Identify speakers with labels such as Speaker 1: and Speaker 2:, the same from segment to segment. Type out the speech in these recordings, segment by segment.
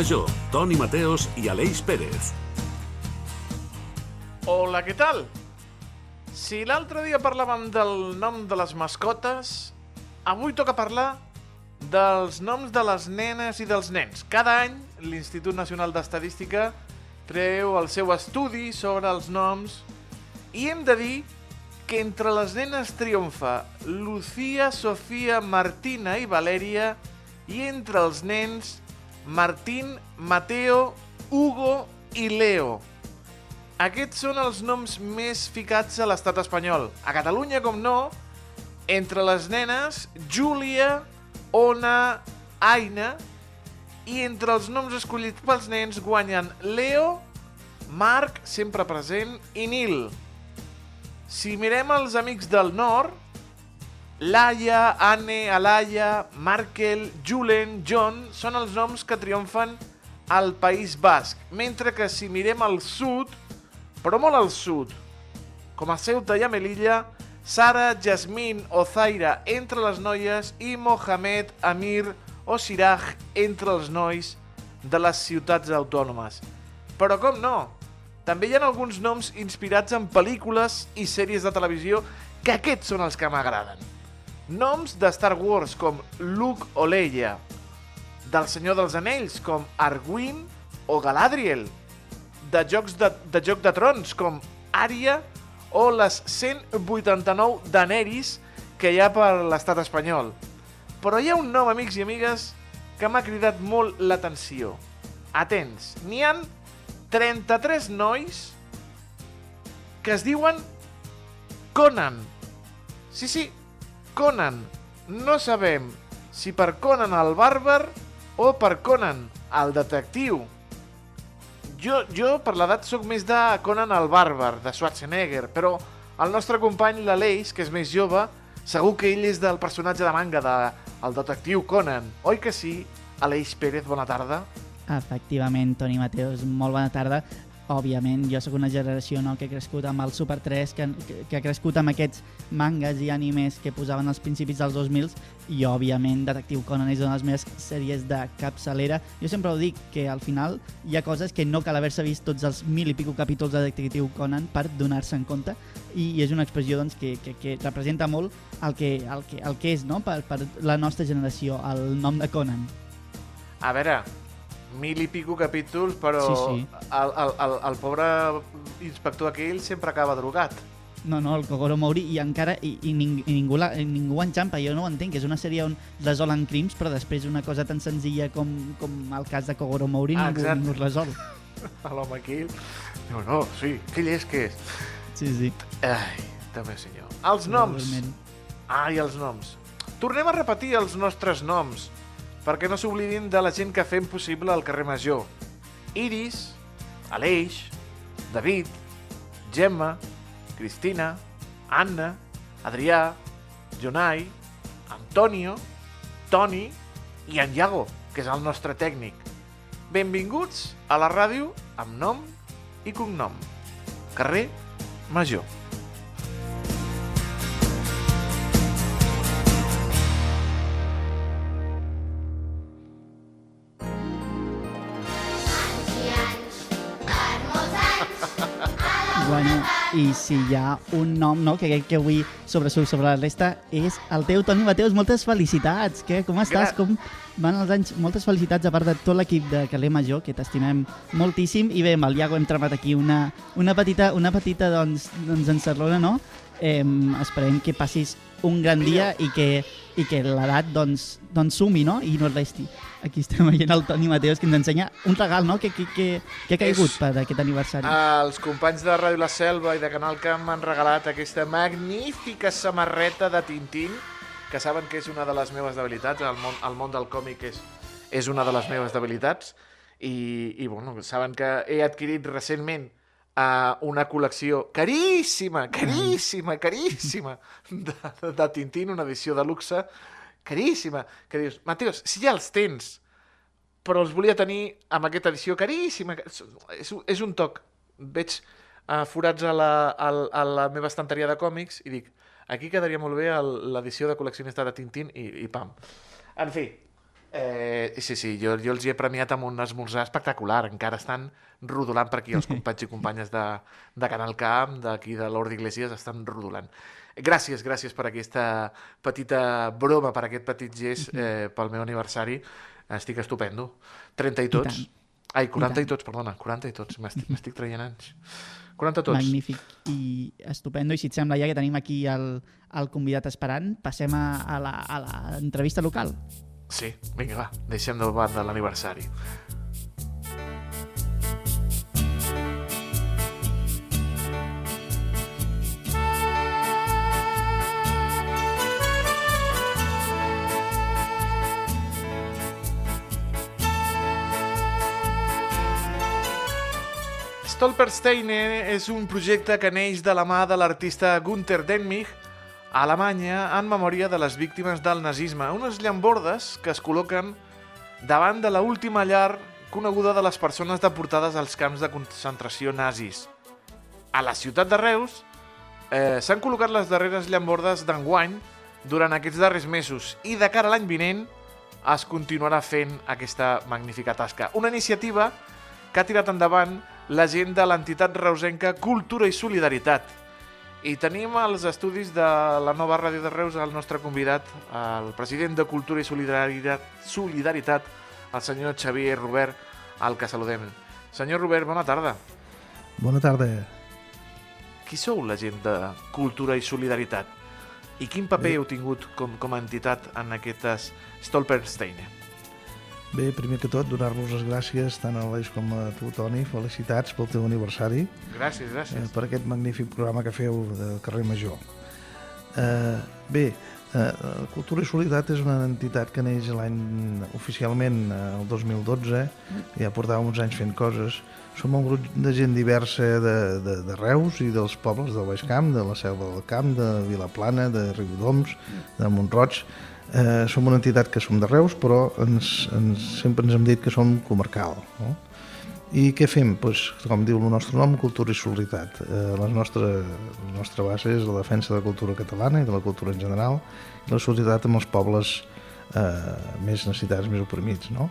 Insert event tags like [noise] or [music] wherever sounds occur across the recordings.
Speaker 1: Major, Toni Mateos i Aleix Pérez.
Speaker 2: Hola, què tal? Si l'altre dia parlàvem del nom de les mascotes, avui toca parlar dels noms de les nenes i dels nens. Cada any l'Institut Nacional d'Estadística treu el seu estudi sobre els noms i hem de dir que entre les nenes triomfa Lucía, Sofia, Martina i Valèria i entre els nens Martín, Mateo, Hugo i Leo. Aquests són els noms més ficats a l'estat espanyol. A Catalunya, com no, entre les nenes, Júlia, Ona, Aina, i entre els noms escollits pels nens guanyen Leo, Marc, sempre present, i Nil. Si mirem els amics del nord, Laia, Anne, Alaya, Markel, Julen, John són els noms que triomfen al País Basc, mentre que si mirem al sud, però molt al sud, com a Ceuta i a Melilla, Sara, Jasmine o Zaira entre les noies i Mohamed, Amir o Siraj entre els nois de les ciutats autònomes. Però com no? També hi ha alguns noms inspirats en pel·lícules i sèries de televisió que aquests són els que m'agraden. Noms de Star Wars com Luke o Leia, del Senyor dels Anells com Arwin o Galadriel, de jocs de, de Joc de Trons com Arya o les 189 Daenerys que hi ha per l'estat espanyol. Però hi ha un nom, amics i amigues, que m'ha cridat molt l'atenció. Atents, n'hi han 33 nois que es diuen Conan. Sí, sí, Conan. No sabem si per Conan el bàrbar o per Conan el detectiu. Jo, jo per l'edat sóc més de Conan el bàrbar, de Schwarzenegger, però el nostre company l'Aleix, que és més jove, segur que ell és del personatge de manga de el detectiu Conan. Oi que sí? Aleix Pérez, bona tarda.
Speaker 3: Efectivament, Toni Mateos, molt bona tarda. Òbviament, jo sóc una generació no, que ha crescut amb el Super 3, que, que ha crescut amb aquests mangas i animes que posaven als principis dels 2000 i, òbviament, Detectiu Conan és una de les meves sèries de capçalera. Jo sempre ho dic, que al final hi ha coses que no cal haver-se vist tots els mil i pico capítols de Detectiu Conan per donar-se en compte i, i és una expressió doncs, que, que, que representa molt el que, el que, el que és no? per, per la nostra generació, el nom de Conan.
Speaker 2: A veure, mil i pico capítols, però
Speaker 3: Sí, sí.
Speaker 2: El, el, el, el pobre inspector aquell sempre acaba drogat.
Speaker 3: No, no, el Kogoro Mori i encara i, i, ning, i ningú, la, i ningú enxampa, jo no ho entenc, és una sèrie on resolen crims, però després una cosa tan senzilla com, com el cas de Kogoro Mori
Speaker 2: Ah,
Speaker 3: ningú, ningú es resol. [laughs]
Speaker 2: L'home aquell... No, no, sí, que llest que és.
Speaker 3: Sí, sí.
Speaker 2: Ai, també senyor. Els noms. Ai, els noms. Tornem a repetir els nostres noms, perquè no s'oblidin de la gent que fem possible al carrer Major. Iris, Aleix, David, Gemma, Cristina, Anna, Adrià, Jonai, Antonio, Toni i en Iago, que és el nostre tècnic. Benvinguts a la ràdio amb nom i cognom. Carrer Major.
Speaker 3: I si hi ha un nom no, que crec que avui sobresurt sobre la resta és el teu Toni Mateus. Moltes felicitats. Què? Com estàs?
Speaker 2: Gra-
Speaker 3: Com van els anys? Moltes felicitats a part de tot l'equip de Calé Major, que t'estimem moltíssim. I bé, amb el Iago hem tramat aquí una, una petita, una petita doncs, doncs encerlona, no? Eh, esperem que passis un gran dia i que, i que l'edat doncs, doncs sumi, no? I no resti. Aquí estem veient el Toni Mateus que ens ensenya un regal, no? Que, que, que, ha caigut
Speaker 2: És-
Speaker 3: per aquest aniversari.
Speaker 2: Els companys de Ràdio La Selva i de Canal Camp m'han regalat aquesta magnífica samarreta de Tintín, que saben que és una de les meves debilitats, el món, el món del còmic és, és una de les meves debilitats, i, i bueno, saben que he adquirit recentment uh, una col·lecció caríssima, caríssima, caríssima de, de Tintín, una edició de luxe, caríssima, que dius, Mateus, si ja els tens, però els volia tenir amb aquesta edició caríssima. És, és, un toc. Veig uh, forats a la, a, a la meva estanteria de còmics i dic, aquí quedaria molt bé l'edició de col·leccionista de Tintín i, i pam. En fi, Eh, sí, sí, jo, jo els hi he premiat amb un esmorzar espectacular. Encara estan rodolant per aquí els [laughs] companys i companyes de, de Canal Camp, d'aquí de l'Orde Iglesias, estan rodolant. Gràcies, gràcies per aquesta petita broma, per aquest petit gest [laughs] eh, pel meu aniversari. Estic estupendo. 30 i tots.
Speaker 3: tant.
Speaker 2: Ai, 40
Speaker 3: I
Speaker 2: i, tots, perdona, 40 i tots. M'estic traient anys. 40 tots.
Speaker 3: Magnífic i estupendo. I si et sembla, ja que tenim aquí el, el convidat esperant, passem a, a la- a l'entrevista local.
Speaker 2: Sí, vinga, va, deixem de banda l'aniversari. Stolpersteine és un projecte que neix de la mà de l'artista Gunther Denmich a Alemanya en memòria de les víctimes del nazisme, unes llambordes que es col·loquen davant de la última llar coneguda de les persones deportades als camps de concentració nazis. A la ciutat de Reus eh, s'han col·locat les darreres llambordes d'enguany durant aquests darrers mesos i de cara a l'any vinent es continuarà fent aquesta magnífica tasca. Una iniciativa que ha tirat endavant la gent de l'entitat reusenca Cultura i Solidaritat. I tenim als estudis de la nova ràdio de Reus el nostre convidat, el president de Cultura i Solidaritat, Solidaritat el senyor Xavier Robert, al que saludem. Senyor Robert, bona tarda.
Speaker 4: Bona tarda.
Speaker 2: Qui sou la gent de Cultura i Solidaritat? I quin paper
Speaker 4: Bé.
Speaker 2: heu tingut com, com a entitat en aquestes Stolpersteine?
Speaker 4: Bé, primer que tot, donar-vos les gràcies tant a l'Eix com a tu, Toni. Felicitats pel teu aniversari,
Speaker 2: Gràcies,
Speaker 4: eh,
Speaker 2: gràcies.
Speaker 4: per aquest magnífic programa que feu de Carrer Major. Eh, bé, eh, Cultura i Solidaritat és una entitat que neix l'any oficialment eh, el 2012, ja portàvem uns anys fent coses. Som un grup de gent diversa de, de, de Reus i dels pobles del Baix Camp, de la Selva del Camp, de Vilaplana, de Riudoms, de Montroig. Eh, som una entitat que som de Reus, però ens, ens, sempre ens hem dit que som comarcal. No? I què fem? Pues, com diu el nostre nom, cultura i solidaritat. Eh, la, nostra, la nostra base és la defensa de la cultura catalana i de la cultura en general i la solidaritat amb els pobles eh, més necessitats, més oprimits. No?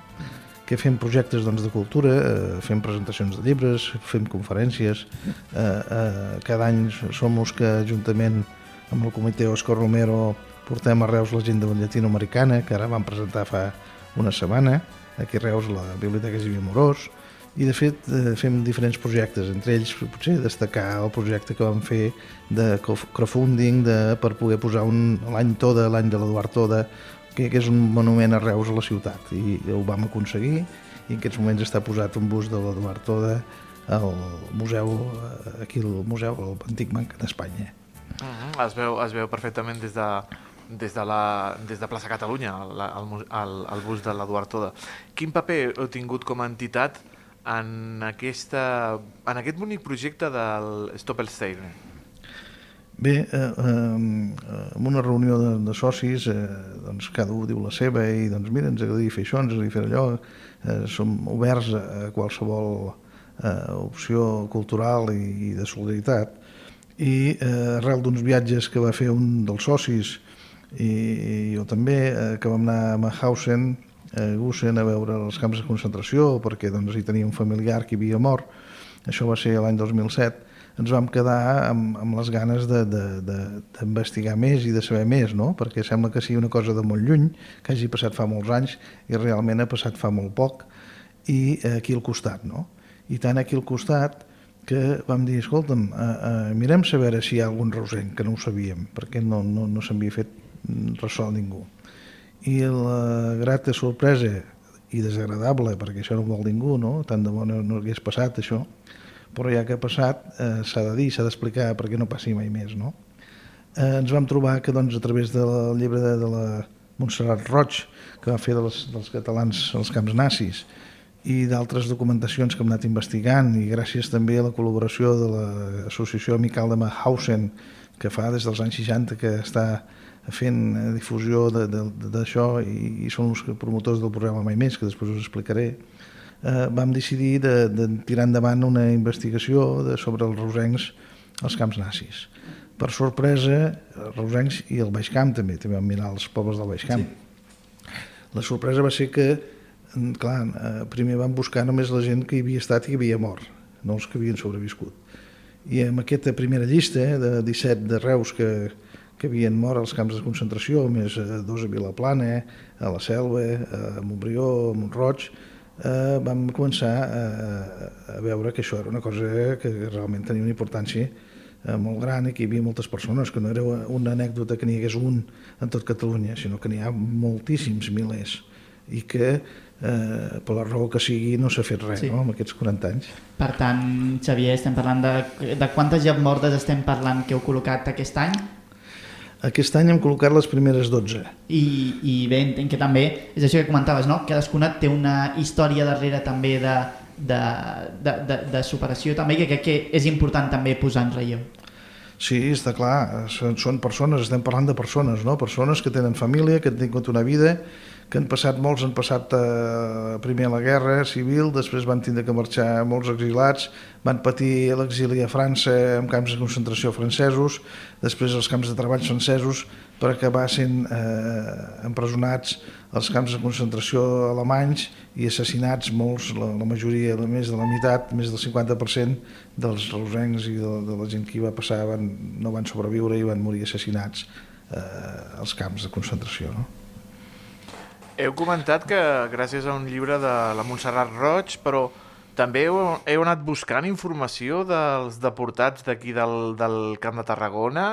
Speaker 4: Què fem? Projectes doncs, de cultura, eh, fem presentacions de llibres, fem conferències. Eh, eh, cada any som els que, juntament amb el comitè Òscar Romero, portem a Reus l'agenda llatinoamericana, que ara vam presentar fa una setmana, aquí a Reus la Biblioteca Xavier Morós, i de fet eh, fem diferents projectes, entre ells potser destacar el projecte que vam fer de crowdfunding de, per poder posar l'any Toda, l'any de l'Eduard Toda, que, que és un monument a Reus a la ciutat i ho vam aconseguir i en aquests moments està posat un bust de l'Eduard Toda al museu, eh, aquí al museu, al Antic Banc d'Espanya.
Speaker 2: Uh -huh. es, veu, es veu perfectament des de, des de, la, des de plaça Catalunya, la, el, el, el bus de l'Eduard Toda. Quin paper heu tingut com a entitat en, aquesta, en aquest bonic projecte del Stoppelstein?
Speaker 4: Bé, eh, eh, en una reunió de, de socis, eh, doncs cada un diu la seva i doncs mira, ens agradaria fer això, ens agradaria fer allò, eh, som oberts a qualsevol eh, opció cultural i, i de solidaritat. I eh, arrel d'uns viatges que va fer un dels socis i, jo també, eh, que vam anar a Mauthausen, a Gusen, a veure els camps de concentració, perquè doncs, hi tenia un familiar que havia mort, això va ser l'any 2007, ens vam quedar amb, amb les ganes d'investigar més i de saber més, no? perquè sembla que sigui una cosa de molt lluny, que hagi passat fa molts anys i realment ha passat fa molt poc, i eh, aquí al costat. No? I tant aquí al costat que vam dir, escolta'm, eh, eh, mirem veure si hi ha algun rosenc, que no ho sabíem, perquè no, no, no s'havia fet ressò ningú. I la grata sorpresa i desagradable, perquè això no vol ningú, no? tant de bo no, no hagués passat això, però ja que ha passat eh, s'ha de dir, s'ha d'explicar perquè no passi mai més. No? Eh, ens vam trobar que doncs, a través del llibre de, de la Montserrat Roig, que va fer dels, dels catalans als camps nazis, i d'altres documentacions que hem anat investigant, i gràcies també a la col·laboració de l'Associació Amical de Mahausen, que fa des dels anys 60 que està fent eh, difusió d'això i, i són els promotors del programa Mai Més, que després us explicaré, eh, vam decidir de, de tirar endavant una investigació de, sobre els rosencs als camps nazis. Per sorpresa, els rosencs i el Baix Camp també, també vam mirar els pobles del Baix Camp. Sí. La sorpresa va ser que, mm, clar, eh, primer van buscar només la gent que hi havia estat i que havia mort, no els que havien sobreviscut. I amb aquesta primera llista eh, de 17 de Reus que, que havien mort als camps de concentració, més eh, dos a Vilaplana, a la Selva, a Montbrió, a Montroig, eh, vam començar a, a veure que això era una cosa que realment tenia una importància eh, molt gran i que hi havia moltes persones, que no era una anècdota que n'hi hagués un en tot Catalunya, sinó que n'hi ha moltíssims milers i que eh, per la raó que sigui no s'ha fet res sí. no, en aquests 40 anys.
Speaker 3: Per tant, Xavier, estem parlant de, de quantes mortes estem parlant que heu col·locat aquest any?
Speaker 4: Aquest any hem col·locat les primeres 12.
Speaker 3: I, i bé, entenc que també, és això que comentaves, no? Cadascuna té una història darrere també de, de, de, de, de superació també, que crec que és important també posar en relleu.
Speaker 4: Sí, està clar, són, són persones, estem parlant de persones, no? persones que tenen família, que han tingut una vida, que han passat molts, han passat eh, primer la guerra civil, després van tindre que marxar molts exilats, van patir l'exili a França en camps de concentració francesos, després els camps de treball francesos, per acabar sent eh, empresonats als camps de concentració alemanys i assassinats molts, la, la majoria, la, més de la meitat, més del 50% dels reusencs i de, de la gent que hi va passar van, no van sobreviure i van morir assassinats eh, als camps de concentració. No?
Speaker 2: Heu comentat que gràcies a un llibre de la Montserrat Roig, però també heu, heu anat buscant informació dels deportats d'aquí del, del Camp de Tarragona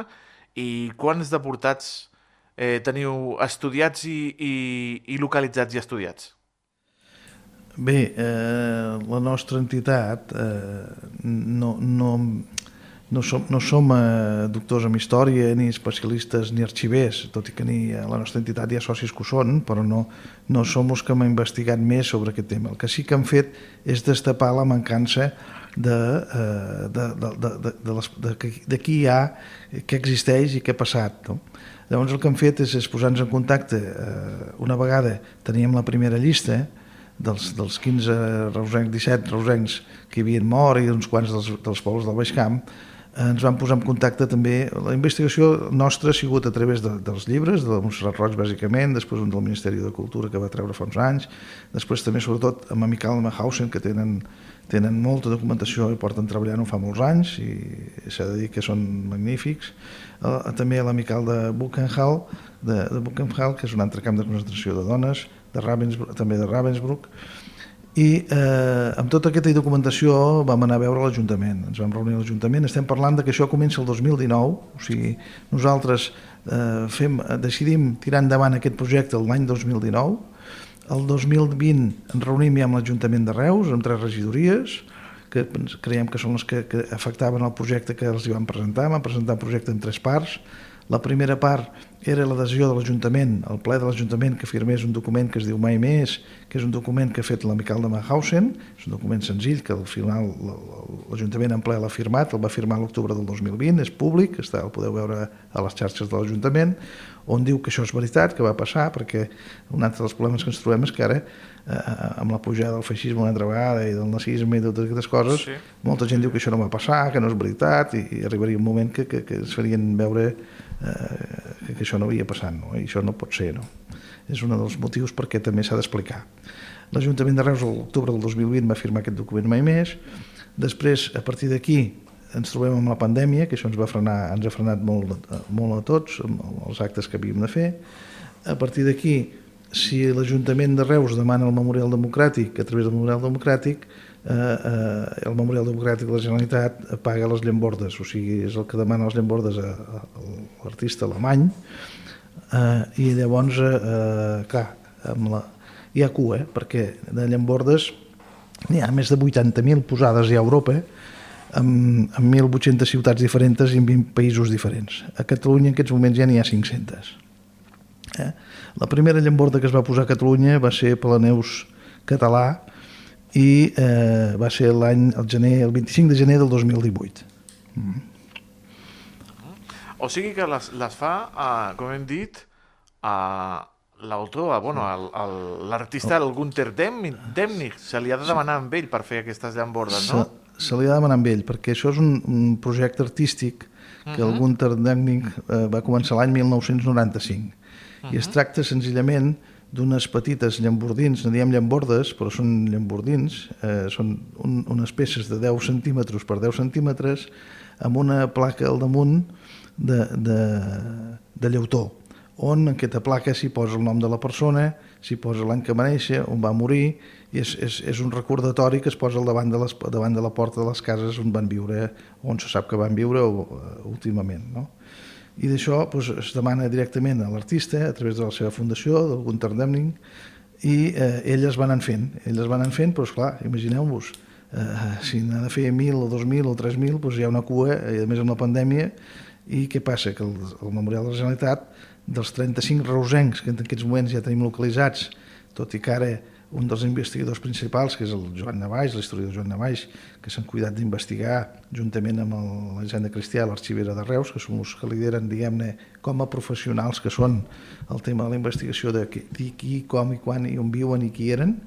Speaker 2: i quants deportats eh, teniu estudiats i, i, i localitzats i estudiats?
Speaker 4: Bé, eh, la nostra entitat eh, no, no, no som, no som eh, doctors en història, ni especialistes, ni arxivers, tot i que ni a la nostra entitat hi ha socis que ho són, però no, no som els que hem investigat més sobre aquest tema. El que sí que hem fet és destapar la mancança de, eh, de, de, de, de, de, les, de, de qui hi ha, què existeix i què ha passat. No? Llavors el que hem fet és, és posar-nos en contacte. Eh, una vegada teníem la primera llista, dels, dels 15 reusencs, 17 reusencs que hi havien mort i uns quants dels, dels pobles del Baix Camp, ens vam posar en contacte també, la investigació nostra ha sigut a través de, dels llibres, de la Montserrat Roig bàsicament, després un del Ministeri de Cultura que va treure fa uns anys, després també sobretot amb Amical Mahausen que tenen, tenen molta documentació i porten treballant fa molts anys i s'ha de dir que són magnífics, eh, també l'Amical de Buchenhall, de, de Buchenhall, que és un altre camp de concentració de dones, de Ravensbrück, també de Ravensbrück, i eh, amb tota aquesta documentació vam anar a veure l'Ajuntament, ens vam reunir a l'Ajuntament, estem parlant de que això comença el 2019, o sigui, nosaltres eh, fem, decidim tirar endavant aquest projecte l'any 2019, el 2020 ens reunim ja amb l'Ajuntament de Reus, amb tres regidories, que creiem que són les que, que afectaven el projecte que els hi vam presentar, vam presentar un projecte en tres parts, la primera part era l'adhesió de l'Ajuntament, el ple de l'Ajuntament que firmés un document que es diu Mai Més, que és un document que ha fet l'amical de Mahausen, és un document senzill que al final l'Ajuntament en ple l'ha firmat, el va firmar l'octubre del 2020, és públic, està, el podeu veure a les xarxes de l'Ajuntament, on diu que això és veritat, que va passar, perquè un altre dels problemes que ens trobem és que ara, eh, amb la pujada del feixisme una altra vegada i del nazisme i totes aquestes coses, sí. molta gent diu que això no va passar, que no és veritat, i, i arribaria un moment que, que, que es farien veure eh, que això no havia passat, no? i això no pot ser. No? És un dels motius perquè també s'ha d'explicar. L'Ajuntament de Reus, l'octubre del 2020, va firmar aquest document mai més. Després, a partir d'aquí, ens trobem amb la pandèmia, que això ens va frenar, ens ha frenat molt, molt a tots, amb els actes que havíem de fer. A partir d'aquí, si l'Ajuntament de Reus demana el Memorial Democràtic, a través del Memorial Democràtic, eh, eh, el Memorial Democràtic de la Generalitat paga les llambordes, o sigui, és el que demana les llambordes a, a, l'artista alemany, eh, i llavors, eh, clar, amb la, hi ha cua, eh, perquè de llambordes n'hi ha més de 80.000 posades a Europa, amb, amb 1.800 ciutats diferents i en 20 països diferents. A Catalunya en aquests moments ja n'hi ha 500. Eh? La primera llamborda que es va posar a Catalunya va ser Palaneus català, i eh, va ser l'any, el gener, el 25 de gener del 2018. Mm.
Speaker 2: O sigui que les, les fa, uh, com hem dit, uh, l'autor, bueno, l'artista, el, el Gunther Demnig, se li ha de demanar amb ell per fer aquestes llambordes, no?
Speaker 4: Se, se li ha de demanar amb ell, perquè això és un, un projecte artístic que uh -huh. el mhm. Gunther Demnig eh, va començar l'any 1995. Uh -huh. I es tracta senzillament d'unes petites llambordins, no diem llambordes, però són llambordins, eh, són un, unes peces de 10 centímetres per 10 centímetres, amb una placa al damunt de, de, de llautó, on en aquesta placa s'hi posa el nom de la persona, s'hi posa l'any que va néixer, on va morir, i és, és, és un recordatori que es posa al davant de, les, davant de la porta de les cases on van viure, on se sap que van viure uh, últimament. No? I d'això doncs, es demana directament a l'artista, a través de la seva fundació, del Gunter Demning, i eh, elles van anar fent. Elles van anar fent, però esclar, imagineu-vos, eh, si n'ha de fer 1.000 o 2.000 o 3.000, doncs hi ha una cua, i a més amb la pandèmia, i què passa? Que el, el Memorial de la Generalitat, dels 35 reusencs que en aquests moments ja tenim localitzats, tot i que ara un dels investigadors principals, que és el Joan Navaix, l'historiador Joan Navaix, que s'han cuidat d'investigar juntament amb l'agenda cristià, l'arxivera de Reus, que són els que lideren, diguem-ne, com a professionals que són el tema de la investigació de qui, qui, com i quan i on viuen i qui eren,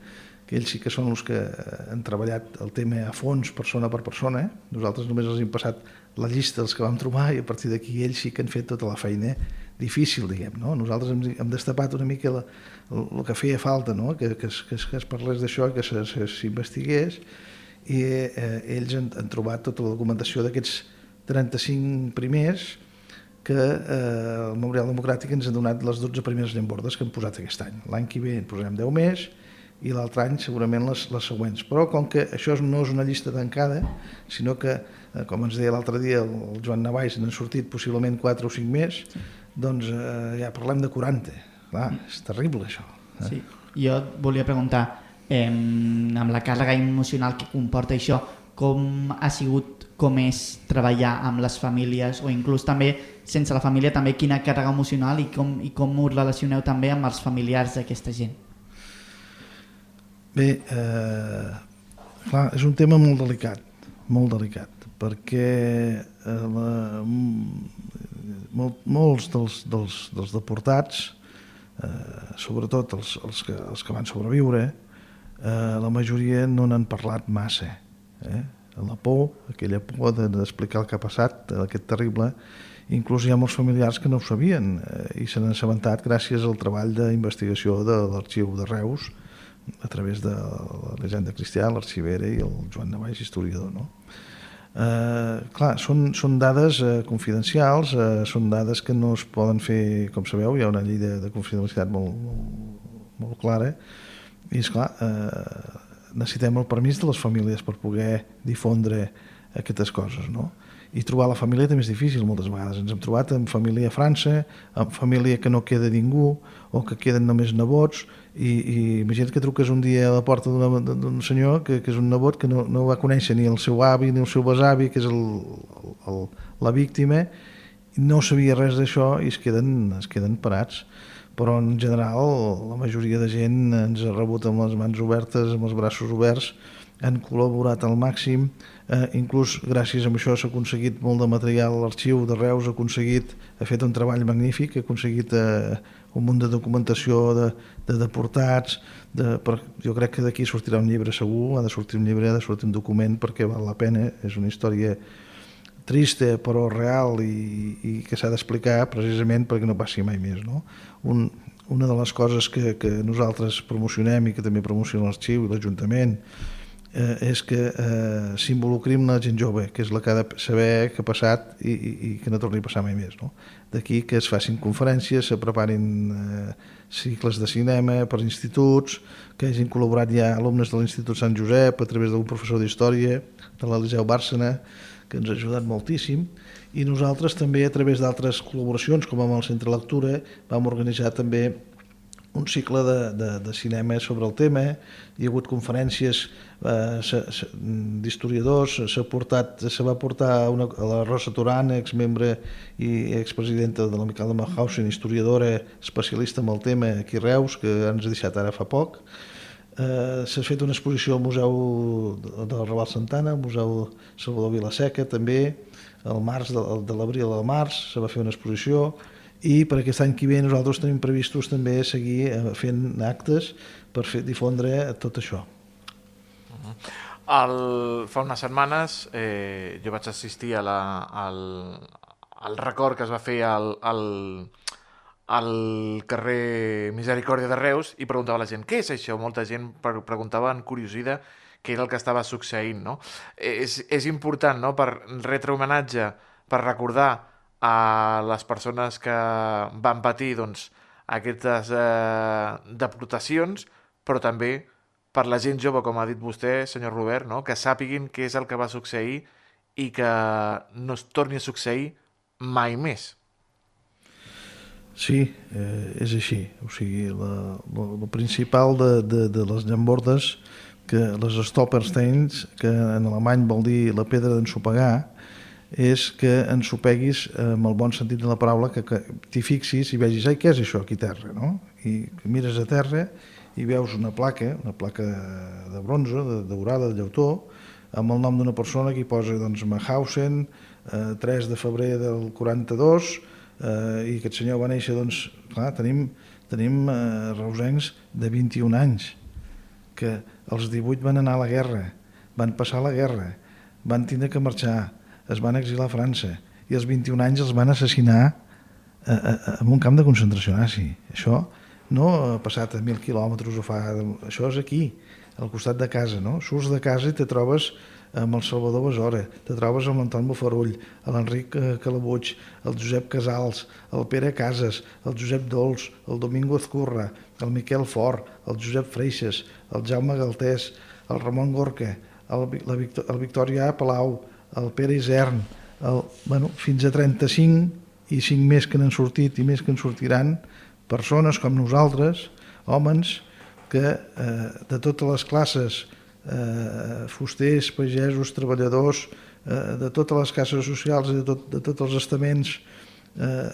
Speaker 4: que ells sí que són els que han treballat el tema a fons, persona per persona. Eh? Nosaltres només els hem passat la llista dels que vam trobar i a partir d'aquí ells sí que han fet tota la feina difícil, diguem. No? Nosaltres hem, hem destapat una mica la, el, que feia falta, no? que, que, que, es, que es parlés d'això, que s'investigués, i eh, ells han, han trobat tota la documentació d'aquests 35 primers que eh, el Memorial Democràtic ens ha donat les 12 primeres llambordes que hem posat aquest any. L'any que ve en posarem 10 més i l'altre any segurament les, les següents. Però com que això no és una llista tancada, sinó que, eh, com ens deia l'altre dia el, el Joan Navais, n'han sortit possiblement 4 o 5 més, doncs eh, ja parlem de 40. Clar, és terrible això.
Speaker 3: Eh? Sí. Jo volia preguntar, eh, amb la càrrega emocional que comporta això, com ha sigut, com és treballar amb les famílies o inclús també sense la família, també quina càrrega emocional i com, i com us relacioneu també amb els familiars d'aquesta gent?
Speaker 4: Bé, eh, clar, és un tema molt delicat, molt delicat, perquè eh, la, mol, molts dels, dels, dels deportats, eh, sobretot els, els, que, els que van sobreviure, eh, la majoria no n'han parlat massa. Eh? La por, aquella por d'explicar el que ha passat, aquest terrible, inclús hi ha molts familiars que no ho sabien eh, i se n'han assabentat gràcies al treball d'investigació de l'arxiu de Reus a través de la llegenda cristià, l'arxivera i el Joan Navaix, historiador. No? Eh, clar, són, són dades eh, confidencials, eh, són dades que no es poden fer, com sabeu, hi ha una llei de, de confidencialitat molt, molt, molt clara, i és clar, eh, necessitem el permís de les famílies per poder difondre aquestes coses, no? i trobar la família també és difícil moltes vegades. Ens hem trobat amb família a França, amb família que no queda ningú, o que queden només nebots, i, i imagina't que truques un dia a la porta d'un senyor que, que és un nebot que no, no va conèixer ni el seu avi ni el seu besavi, que és el, el, la víctima, no sabia res d'això i es queden, es queden parats. Però en general la majoria de gent ens ha rebut amb les mans obertes, amb els braços oberts, han col·laborat al màxim, eh, inclús gràcies a això s'ha aconseguit molt de material, l'arxiu de Reus ha aconseguit, ha fet un treball magnífic, ha aconseguit eh, un munt de documentació de, de deportats, de, per, jo crec que d'aquí sortirà un llibre segur, ha de sortir un llibre, ha de sortir un document perquè val la pena, és una història trista però real i, i que s'ha d'explicar precisament perquè no passi mai més. No? Un, una de les coses que, que nosaltres promocionem i que també promociona l'arxiu i l'Ajuntament eh, és que eh, s'involucrim la gent jove, que és la que ha de saber què ha passat i, i, i que no torni a passar mai més. No? D'aquí que es facin conferències, se preparin eh, cicles de cinema per instituts, que hagin col·laborat ja alumnes de l'Institut Sant Josep a través d'un professor d'història, de l'Eliseu Bàrcena, que ens ha ajudat moltíssim, i nosaltres també a través d'altres col·laboracions, com amb el Centre Lectura, vam organitzar també un cicle de, de, de cinema sobre el tema, hi ha hagut conferències eh, d'historiadors, s'ha portat, se va portar una, a la Rosa Turan, exmembre i expresidenta de l'Amical de Mahausen, historiadora especialista en el tema aquí a Reus, que ens ha deixat ara fa poc. Eh, s'ha fet una exposició al Museu del Raval Santana, al Museu Salvador Vilaseca també, al març de, de l'abril al març se va fer una exposició, i per aquest any que ve nosaltres tenim previstos també seguir eh, fent actes per fer difondre tot això.
Speaker 2: El, fa unes setmanes eh, jo vaig assistir a la, al, al record que es va fer al, al, al carrer Misericòrdia de Reus i preguntava a la gent què és això? Molta gent preguntava en curiosida què era el que estava succeint. No? És, és important no? per retre homenatge, per recordar a les persones que van patir doncs, aquestes eh, deportacions, però també per la gent jove, com ha dit vostè, senyor Robert, no? que sàpiguin què és el que va succeir i que no es torni a succeir mai més.
Speaker 4: Sí, eh, és així. O sigui, la, la, la principal de, de, de les llambordes, que les Stoppersteins, que en alemany vol dir la pedra d'ensopegar, és que ensopeguis eh, amb el bon sentit de la paraula, que, que t'hi fixis i vegis, ai, què és això aquí terra, no? I mires a terra i veus una placa, una placa de bronze, de, daurada, de llautó, amb el nom d'una persona que hi posa doncs, Mahausen, eh, 3 de febrer del 42, eh, i aquest senyor va néixer, doncs, clar, tenim, tenim eh, reusencs de 21 anys, que els 18 van anar a la guerra, van passar la guerra, van tindre que marxar, es van exilar a França, i als 21 anys els van assassinar a, a, a, en un camp de concentració nazi. Això no ha passat a mil quilòmetres o fa... Això és aquí, al costat de casa, no? Surts de casa i te trobes amb el Salvador Besora, te trobes amb l'Anton Bofarull, l'Enric eh, Calabuig, el Josep Casals, el Pere Casas, el Josep Dols, el Domingo Ezcurra, el Miquel Fort, el Josep Freixes, el Jaume Galtés, el Ramon Gorca, el, la Victor, el Victòria Palau, el Pere Isern, el, bueno, fins a 35 i 5 més que n'han sortit i més que en sortiran, persones com nosaltres, homes, que eh, de totes les classes, eh, fusters, pagesos, treballadors, eh, de totes les cases socials i de, tot, de tots els estaments eh,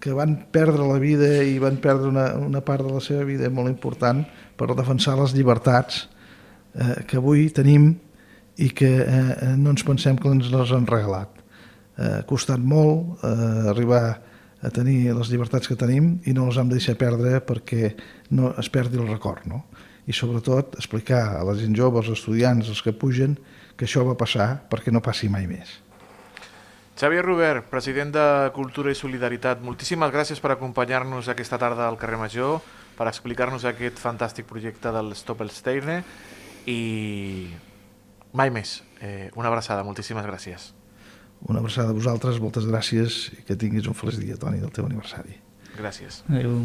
Speaker 4: que van perdre la vida i van perdre una, una part de la seva vida molt important per defensar les llibertats eh, que avui tenim i que eh, no ens pensem que ens les han regalat. Eh, ha costat molt eh, arribar a tenir les llibertats que tenim i no les hem de deixar perdre perquè no es perdi el record. No? I sobretot explicar a la gent jove, als estudiants, als que pugen, que això va passar perquè no passi mai més.
Speaker 2: Xavier Robert, president de Cultura i Solidaritat, moltíssimes gràcies per acompanyar-nos aquesta tarda al carrer Major, per explicar-nos aquest fantàstic projecte del Stoppelsteine i mai més. Eh, una abraçada, moltíssimes gràcies.
Speaker 4: Una abraçada a vosaltres, moltes gràcies i que tinguis un feliç dia, Toni, del teu aniversari.
Speaker 2: Gràcies.
Speaker 3: Adéu.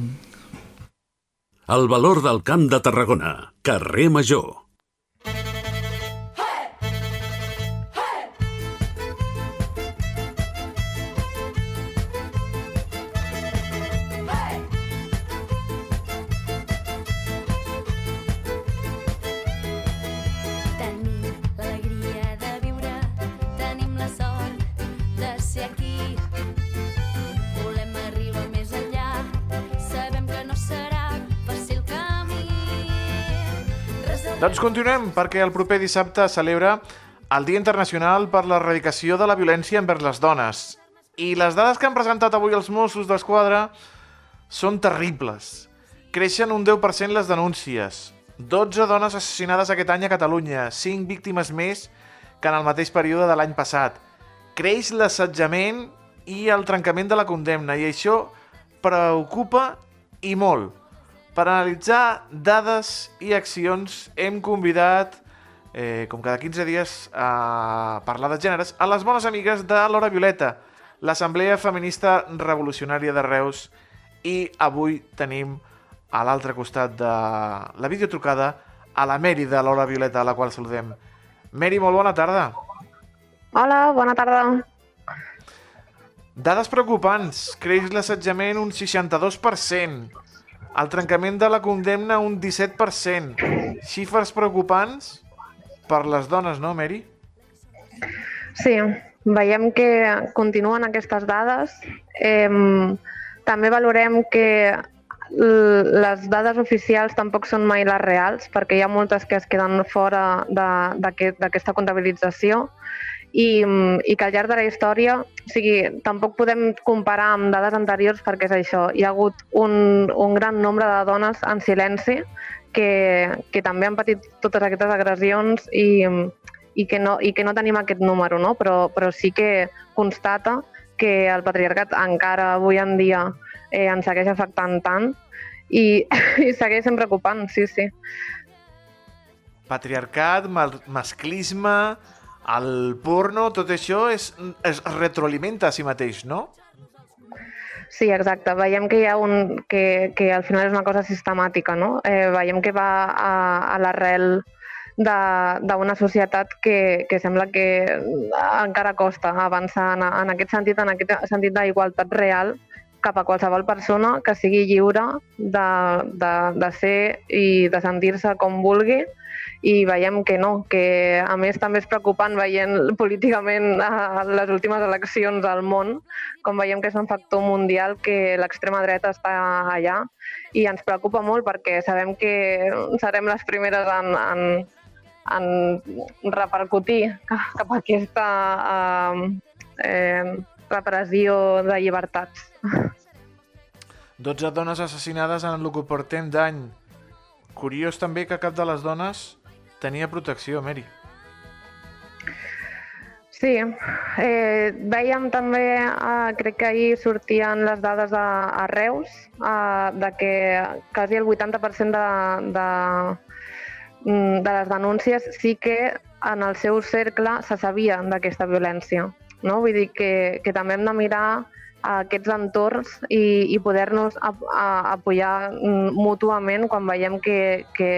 Speaker 1: El valor del Camp de Tarragona. Carrer Major.
Speaker 2: Continuem, perquè el proper dissabte celebra el Dia Internacional per l'Erradicació de la Violència envers les Dones. I les dades que han presentat avui els Mossos d'Esquadra són terribles. Creixen un 10% les denúncies. 12 dones assassinades aquest any a Catalunya, 5 víctimes més que en el mateix període de l'any passat. Creix l'assetjament i el trencament de la condemna, i això preocupa i molt. Per analitzar dades i accions hem convidat, eh, com cada 15 dies, a parlar de gèneres, a les bones amigues de l'Hora Violeta, l'Assemblea Feminista Revolucionària de Reus, i avui tenim a l'altre costat de la videotrucada a la Meri de l'Hora Violeta, a la qual saludem. Meri, molt bona tarda.
Speaker 5: Hola, bona tarda.
Speaker 2: Dades preocupants. Creix l'assetjament un 62%. El trencament de la condemna un 17%. Xifres preocupants per les dones, no, Mary?
Speaker 5: Sí, veiem que continuen aquestes dades. Eh, també valorem que les dades oficials tampoc són mai les reals, perquè hi ha moltes que es queden fora d'aquesta comptabilització i, i que al llarg de la història, o sigui, tampoc podem comparar amb dades anteriors perquè és això, hi ha hagut un, un gran nombre de dones en silenci que, que també han patit totes aquestes agressions i, i, que, no, i que no tenim aquest número, no? però, però sí que constata que el patriarcat encara avui en dia eh, ens segueix afectant tant i, [laughs] i segueix preocupant, sí, sí.
Speaker 2: Patriarcat, masclisme, el porno, tot això és, es retroalimenta a si mateix, no?
Speaker 5: Sí, exacte. Veiem que hi ha un... que, que al final és una cosa sistemàtica, no? Eh, veiem que va a, a l'arrel d'una societat que, que sembla que encara costa avançar en, en aquest sentit, en aquest sentit d'igualtat real cap a qualsevol persona que sigui lliure de, de, de ser i de sentir-se com vulgui i veiem que no, que a més també és preocupant veient políticament eh, les últimes eleccions al món, com veiem que és un factor mundial que l'extrema dreta està allà i ens preocupa molt perquè sabem que serem les primeres en, en, en repercutir ca- cap a aquesta eh, eh, repressió de llibertats.
Speaker 2: 12 dones assassinades en el que portem d'any. Curiós també que cap de les dones tenia protecció, Mary.
Speaker 5: Sí, eh, veiem també, eh, crec que ahir sortien les dades a, a Reus, eh, de que quasi el 80% de, de, mm, de les denúncies sí que en el seu cercle se sabia d'aquesta violència. No? Vull dir que, que també hem de mirar aquests entorns i, i poder-nos ap a, apoyar mm, mútuament quan veiem que, que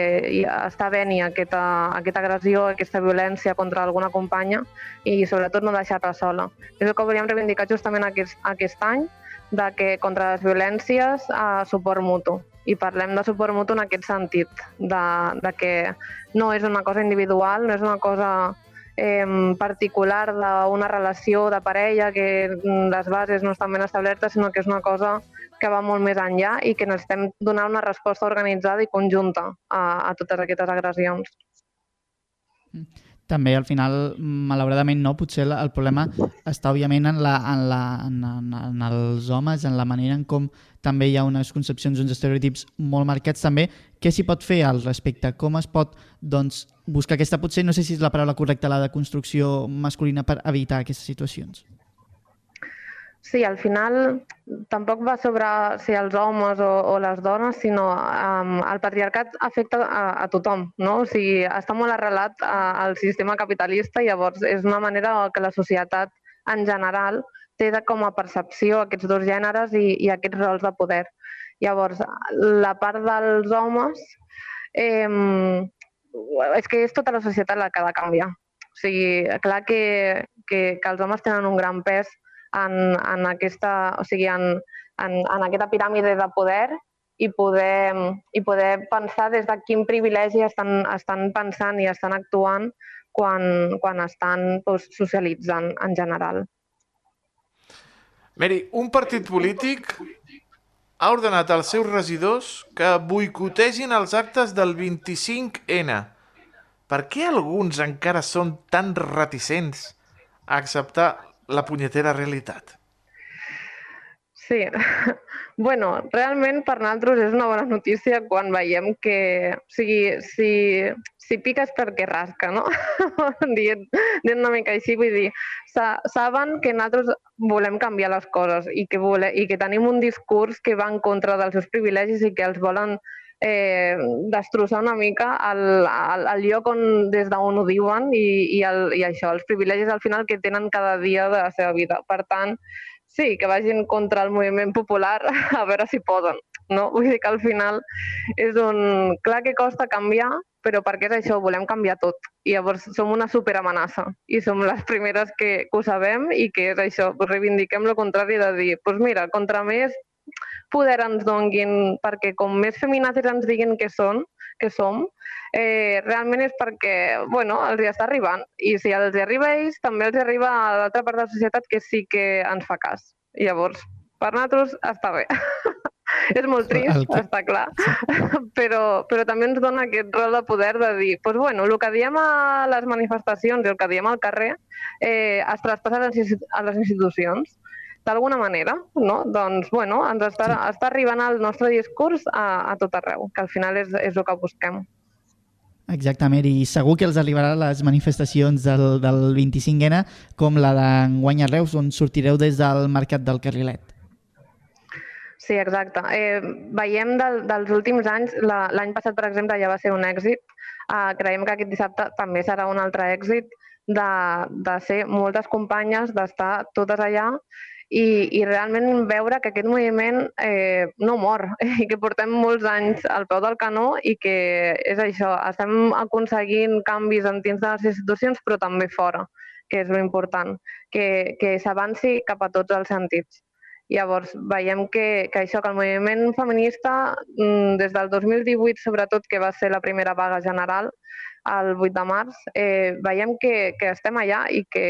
Speaker 5: està havent-hi aquesta, aquesta agressió, aquesta violència contra alguna companya i sobretot no deixar-la sola. És el que volíem reivindicar justament aquest, aquest any, de que contra les violències eh, suport mutu. I parlem de suport mutu en aquest sentit, de, de que no és una cosa individual, no és una cosa eh, particular d'una relació de parella que mm, les bases no estan ben establertes, sinó que és una cosa que va molt més enllà i que necessitem donar una resposta organitzada i conjunta a, a totes aquestes agressions.
Speaker 3: També al final, malauradament no, potser el, problema està òbviament en, la, en, la, en, en, en els homes, en la manera en com també hi ha unes concepcions, uns estereotips molt marcats també. Què s'hi pot fer al respecte? Com es pot doncs, buscar aquesta, potser no sé si és la paraula correcta, la de construcció masculina per evitar aquestes situacions?
Speaker 5: Sí, al final tampoc va sobre si els homes o, o les dones, sinó um, el patriarcat afecta a, a tothom, no? O sigui, està molt arrelat a, al sistema capitalista i llavors és una manera que la societat en general té de, com a percepció aquests dos gèneres i, i aquests rols de poder. Llavors, la part dels homes eh, és que és tota la societat la que ha de canviar. O sigui, clar que, que, que els homes tenen un gran pes en, en, aquesta, o sigui, en, en, en aquesta piràmide de poder i poder, i poder pensar des de quin privilegi estan, estan pensant i estan actuant quan, quan estan doncs, socialitzant en general.
Speaker 2: Mary, un partit polític ha ordenat als seus regidors que boicotegin els actes del 25N. Per què alguns encara són tan reticents a acceptar la punyetera realitat?
Speaker 5: Sí, [laughs] bueno, realment per nosaltres és una bona notícia quan veiem que, o sigui, si, si piques perquè rasca, no? [laughs] dient, dient una mica així, vull dir, sa, saben que nosaltres volem canviar les coses i que, vole, i que tenim un discurs que va en contra dels seus privilegis i que els volen eh, destrossar una mica el, el, el lloc on, des d'on ho diuen i, i, el, i això, els privilegis al final que tenen cada dia de la seva vida. Per tant, sí, que vagin contra el moviment popular [laughs] a veure si poden. No? Vull dir que al final és un... Clar que costa canviar, però perquè és això, volem canviar tot. I llavors som una superamenaça i som les primeres que, que ho sabem i que és això, reivindiquem el contrari de dir, doncs pues mira, contra més poder ens donguin, perquè com més feminazis ens diguin que són, que som, eh, realment és perquè, bueno, els hi està arribant. I si els hi arriba a ells, també els hi arriba a l'altra part de la societat que sí que ens fa cas. Llavors, per nosaltres està bé. [laughs] és molt trist,
Speaker 3: El que-
Speaker 5: està clar, [laughs] però, però també ens dona aquest rol de poder de dir, doncs bueno, el que diem a les manifestacions i el que diem al carrer eh, es traspassa a les institucions d'alguna manera, no? Doncs, bueno, ens està, està arribant el nostre discurs a, a tot arreu, que al final és, és el que busquem.
Speaker 3: Exactament, i segur que els arribarà les manifestacions del, del 25N com la d'enguany a Reus, on sortireu des del Mercat del Carrilet.
Speaker 5: Sí, exacte. Eh, veiem del, dels últims anys, la- l'any passat, per exemple, ja va ser un èxit. Eh, creiem que aquest dissabte també serà un altre èxit de, de ser moltes companyes, d'estar totes allà i, i realment veure que aquest moviment eh, no mor [laughs] i que portem molts anys al peu del canó i que és això, estem aconseguint canvis en dins de les institucions però també fora, que és important, que, que s'avanci cap a tots els sentits. Llavors, veiem que, que això, que el moviment feminista, mm, des del 2018, sobretot, que va ser la primera vaga general, el 8 de març, eh, veiem que, que estem allà i que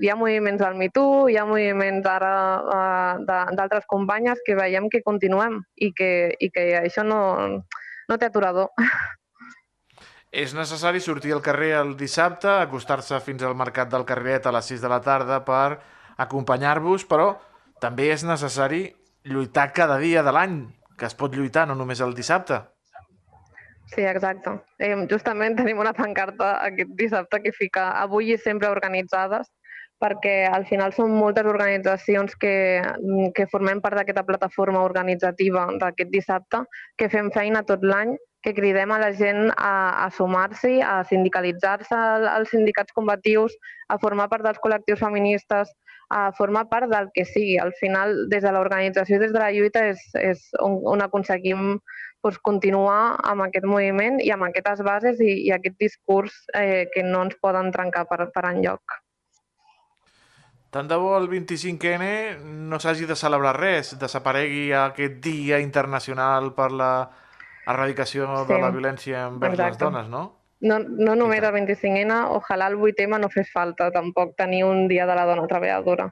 Speaker 5: hi ha moviments del MeToo, hi ha moviments ara eh, d'altres companyes que veiem que continuem i que, i que això no, no té aturador. [laughs]
Speaker 2: És necessari sortir al carrer el dissabte, acostar-se fins al Mercat del Carrilet a les 6 de la tarda per acompanyar-vos, però també és necessari lluitar cada dia de l'any, que es pot lluitar no només el dissabte.
Speaker 5: Sí, exacte. Eh, justament [laughs] tenim una pancarta aquest dissabte que fica avui i sempre organitzades, perquè al final són moltes organitzacions que, que formem part d'aquesta plataforma organitzativa d'aquest dissabte, que fem feina tot l'any, que cridem a la gent a, a sumar-s'hi, a sindicalitzar-se al- als sindicats combatius, a formar part dels col·lectius feministes, a formar part del que sigui. Al final, des de l'organització des de la lluita és, és on, on aconseguim doncs, continuar amb aquest moviment i amb aquestes bases i, i aquest discurs eh, que no ens poden trencar per, per enlloc.
Speaker 2: Tant de bo el 25N no s'hagi de celebrar res, desaparegui aquest dia internacional per la erradicació de
Speaker 5: Sí,
Speaker 2: la violència envers les
Speaker 5: exacte.
Speaker 2: dones, no?
Speaker 5: No, no només el 25N, ojalà el 8M no fes falta tampoc tenir un dia de la dona treballadora.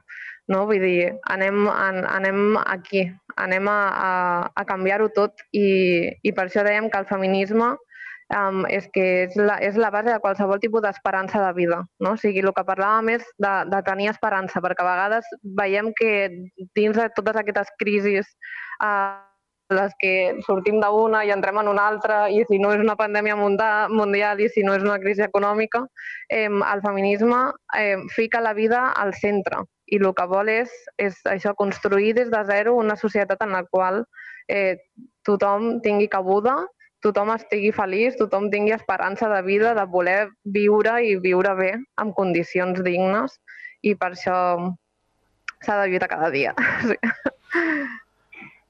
Speaker 5: No? Vull dir, anem, an, anem aquí, anem a, a, a canviar-ho tot i, i per això dèiem que el feminisme um, és que és la, és la base de qualsevol tipus d'esperança de vida. No? O sigui, el que parlàvem és de, de tenir esperança, perquè a vegades veiem que dins de totes aquestes crisis uh, les que sortim d'una i entrem en una altra, i si no és una pandèmia mundial i si no és una crisi econòmica, eh, el feminisme eh, fica la vida al centre i el que vol és, és això, construir des de zero una societat en la qual eh, tothom tingui cabuda, tothom estigui feliç, tothom tingui esperança de vida, de voler viure i viure bé, amb condicions dignes, i per això s'ha de lluitar cada dia. [laughs] Sí.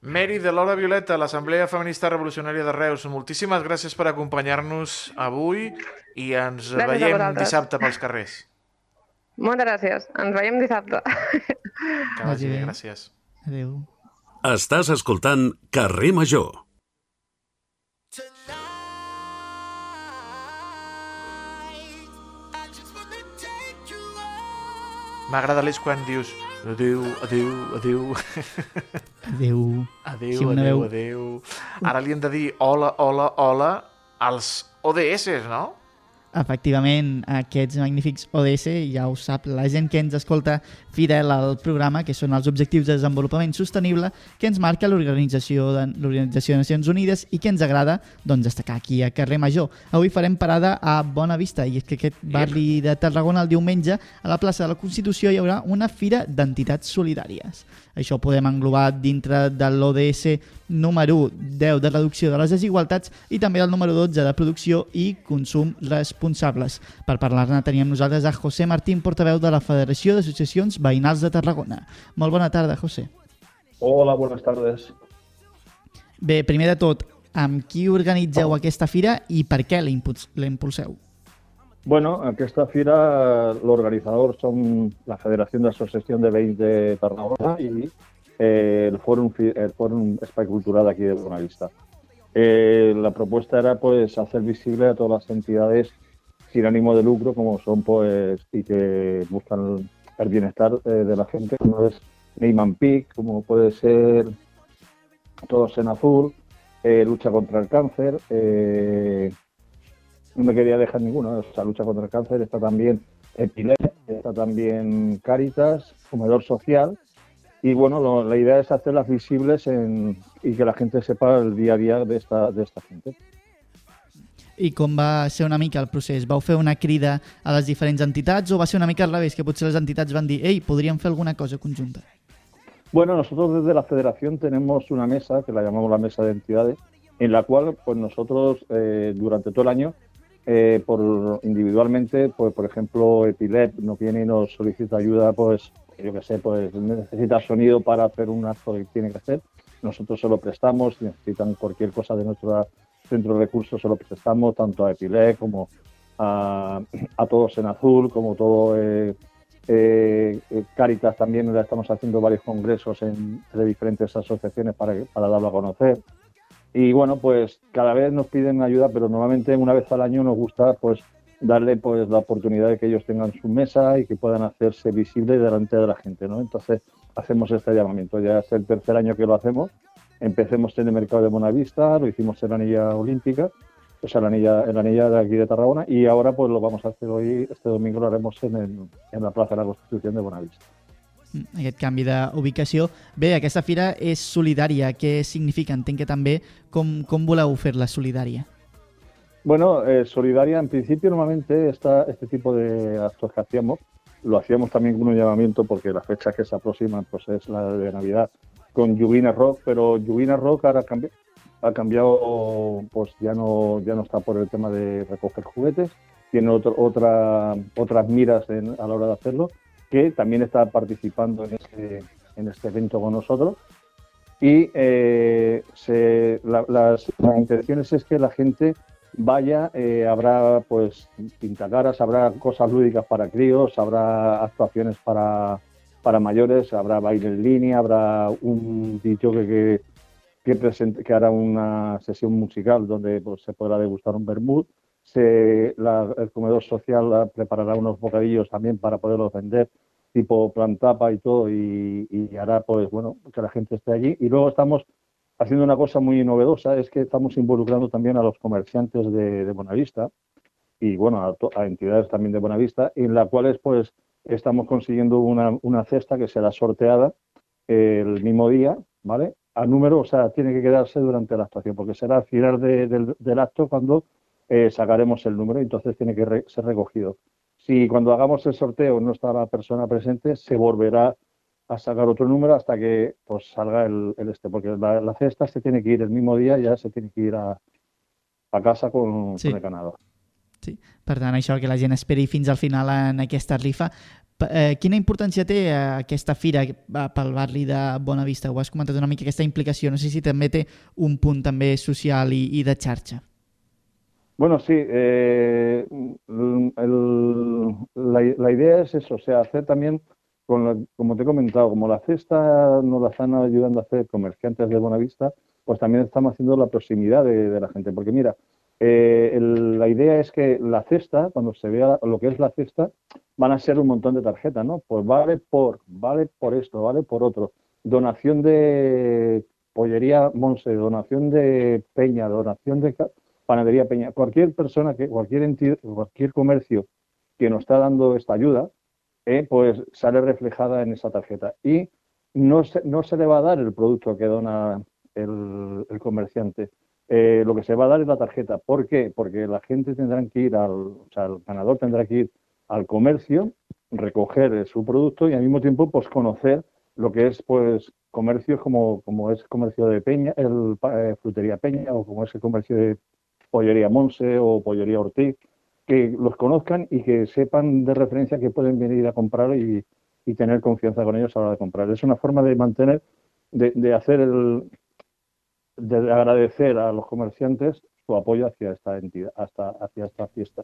Speaker 2: Mary de l'Hora Violeta, l'Assemblea Feminista Revolucionària de Reus, moltíssimes gràcies per acompanyar-nos avui i ens
Speaker 5: Gràcies
Speaker 2: veiem dissabte pels carrers.
Speaker 5: Moltes gràcies. Ens veiem dissabte.
Speaker 2: Que vagi bé, gràcies.
Speaker 3: Adéu.
Speaker 1: Estàs escoltant Carrer Major.
Speaker 2: M'agrada l'eix quan dius adéu, adéu, adéu,
Speaker 3: Adéu.
Speaker 2: adéu,
Speaker 3: Sí,
Speaker 2: adéu, adéu. Ara li hem de dir hola, hola, hola als ODS, no?
Speaker 3: Efectivament, aquests magnífics ODS, ja ho sap la gent que ens escolta fidel al programa, que són els Objectius de Desenvolupament Sostenible, que ens marca l'Organització de, l'Organització de Nacions Unides i que ens agrada doncs, destacar aquí a Carrer Major. Avui farem parada a Bona Vista i és que aquest barri de Tarragona el diumenge a la plaça de la Constitució hi haurà una fira d'entitats solidàries. Això ho podem englobar dintre de l'ODS número 10 de reducció de les desigualtats i també el número 12 de producció i consum responsables. Per parlar-ne teníem nosaltres a José Martín, portaveu de la Federació d'Associacions Veïnals de Tarragona. Molt bona tarda, José.
Speaker 6: Hola, buenas tardes.
Speaker 3: Bé, primer de tot, amb qui organitzeu aquesta fira i per què la impuls- la impulseu?
Speaker 6: Bueno, aquesta fira l'organitzador som la Federació d'Associació de Veïns de Tarragona i eh, el, Fòrum, el Fòrum Espai Cultural aquí de Bonavista. Eh, la propuesta era pues hacer visible a todas las entidades sin ánimo de lucro como son pues y que buscan el bienestar eh, de la gente, como es Neyman Peak, como puede ser Todos en Azul, eh, Lucha contra el Cáncer, eh, no me quería dejar ninguno, o sea, lucha contra el cáncer, está también Epilep, está también Caritas, Comedor Social, y bueno, lo- la idea es hacerlas visibles en- y que la gente sepa el día a día de esta, de esta gente.
Speaker 3: I com va ser una mica el procés? Vau fer una crida a les diferents entitats o va ser una mica al revés, que potser les entitats van dir ei, podríem fer alguna cosa conjunta?
Speaker 6: Bueno, nosotros desde la federación tenemos una mesa, que la llamamos la mesa de entidades, en la cual pues nosotros eh, durante todo el año, eh, por individualmente, pues por ejemplo, Epilep nos viene y nos solicita ayuda, pues yo qué sé, pues necesita sonido para hacer un acto que tiene que hacer. Nosotros se lo prestamos, si necesitan cualquier cosa de nuestro centro de recursos, se lo prestamos tanto a Epilep como a, a todos en azul, como todo eh, eh, Caritas también ya estamos haciendo varios congresos entre diferentes asociaciones para, para darlo a conocer. Y bueno, pues cada vez nos piden ayuda, pero normalmente una vez al año nos gusta pues darle pues la oportunidad de que ellos tengan su mesa y que puedan hacerse visibles delante de la gente, ¿no? Entonces hacemos este llamamiento. Ya es el tercer año que lo hacemos. Empecemos en el mercado de Bonavista, lo hicimos en la anilla olímpica, o sea, la anilla, en la anilla de aquí de Tarragona, y ahora pues lo vamos a hacer hoy, este domingo lo haremos en, el, en la Plaza de la Constitución de Bonavista.
Speaker 3: aquest canvi d'ubicació. Bé, aquesta fira és solidària. Què significa? Entenc que també com, com voleu fer-la solidària?
Speaker 6: Bueno, eh, solidaria en principio normalmente esta, este tipo de actos que hacíamos lo hacíamos también con un llamamiento porque la fecha que se aproximan pues es la de Navidad con Yubina Rock, pero Yubina Rock ahora cambió, ha cambiado, pues ya no, ya no está por el tema de recoger juguetes, tiene otro, otra, otras miras en- a la hora de hacerlo, que también está participando en este, en este evento con nosotros. Y eh, se- la- las, las intenciones es que la gente vaya, eh, habrá pues pintacaras, habrá cosas lúdicas para críos, habrá actuaciones para, para mayores, habrá baile en línea, habrá un dicho que, que, que, hará una sesión musical donde pues, se podrá degustar un vermut. El comedor social ah, preparará unos bocadillos también para poderlos vender, tipo plan tapa y todo, y, hará pues bueno que la gente esté allí. Y luego estamos haciendo una cosa muy novedosa, es que estamos involucrando también a los comerciantes de, Bonavista y bueno, a, a entidades también de Bonavista, en las cuales pues estamos consiguiendo una, una cesta que será sorteada el mismo día, ¿vale? A número, o sea, tiene que quedarse durante la actuación, porque será al final de- del, del acto cuando eh, sacaremos el número y entonces tiene que re- ser recogido. Si cuando hagamos el sorteo no está la persona presente, se volverá a sacar otro número hasta que pues salga el, el este, porque la, la cesta se tiene que ir el mismo día, ya se tiene que ir a, a casa con,
Speaker 3: Sí.
Speaker 6: con el ganador.
Speaker 3: Per tant, això que la gent esperi fins al final en aquesta rifa. Eh, quina importància té eh, aquesta fira eh, pel barri de Bonavista? Ho has comentat una mica, aquesta implicació. No sé si també té un punt també social i, i de xarxa.
Speaker 6: Bueno, sí, eh, el- la, la idea es eso, o sea, hacer también, con la- como te he comentado, como la cesta nos la están ayudando a hacer comerciantes de Bonavista, pues también estamos haciendo la proximidad de, de la gente. Porque mira, eh, la idea es que la cesta, cuando se vea lo que es la cesta, van a ser un montón de tarjetas, ¿no? Pues vale por, vale por esto, vale por otro. Donación de pollería Monse, donación de Peña, donación de panadería Peña. Cualquier persona, que cualquier entidad, cualquier comercio que nos está dando esta ayuda, eh, pues sale reflejada en esa tarjeta. Y no se, no se le va a dar el producto que dona el comerciante. Eh, lo que se va a dar es la tarjeta. ¿Por qué? Porque la gente tendrá que ir al, o sea, el ganador tendrá que ir al comercio, recoger eh, su producto y al mismo tiempo pues conocer lo que es pues comercios como, como es comercio de Peña, el eh, frutería Peña o como es el comercio de pollería Monse o pollería Ortiz, que los conozcan y que sepan de referencia que pueden venir a comprar y, y tener confianza con ellos a la hora de comprar. Es una forma de mantener, de, de hacer el, de agradecer a los comerciantes su apoyo hacia esta entidad, hasta, hacia esta fiesta.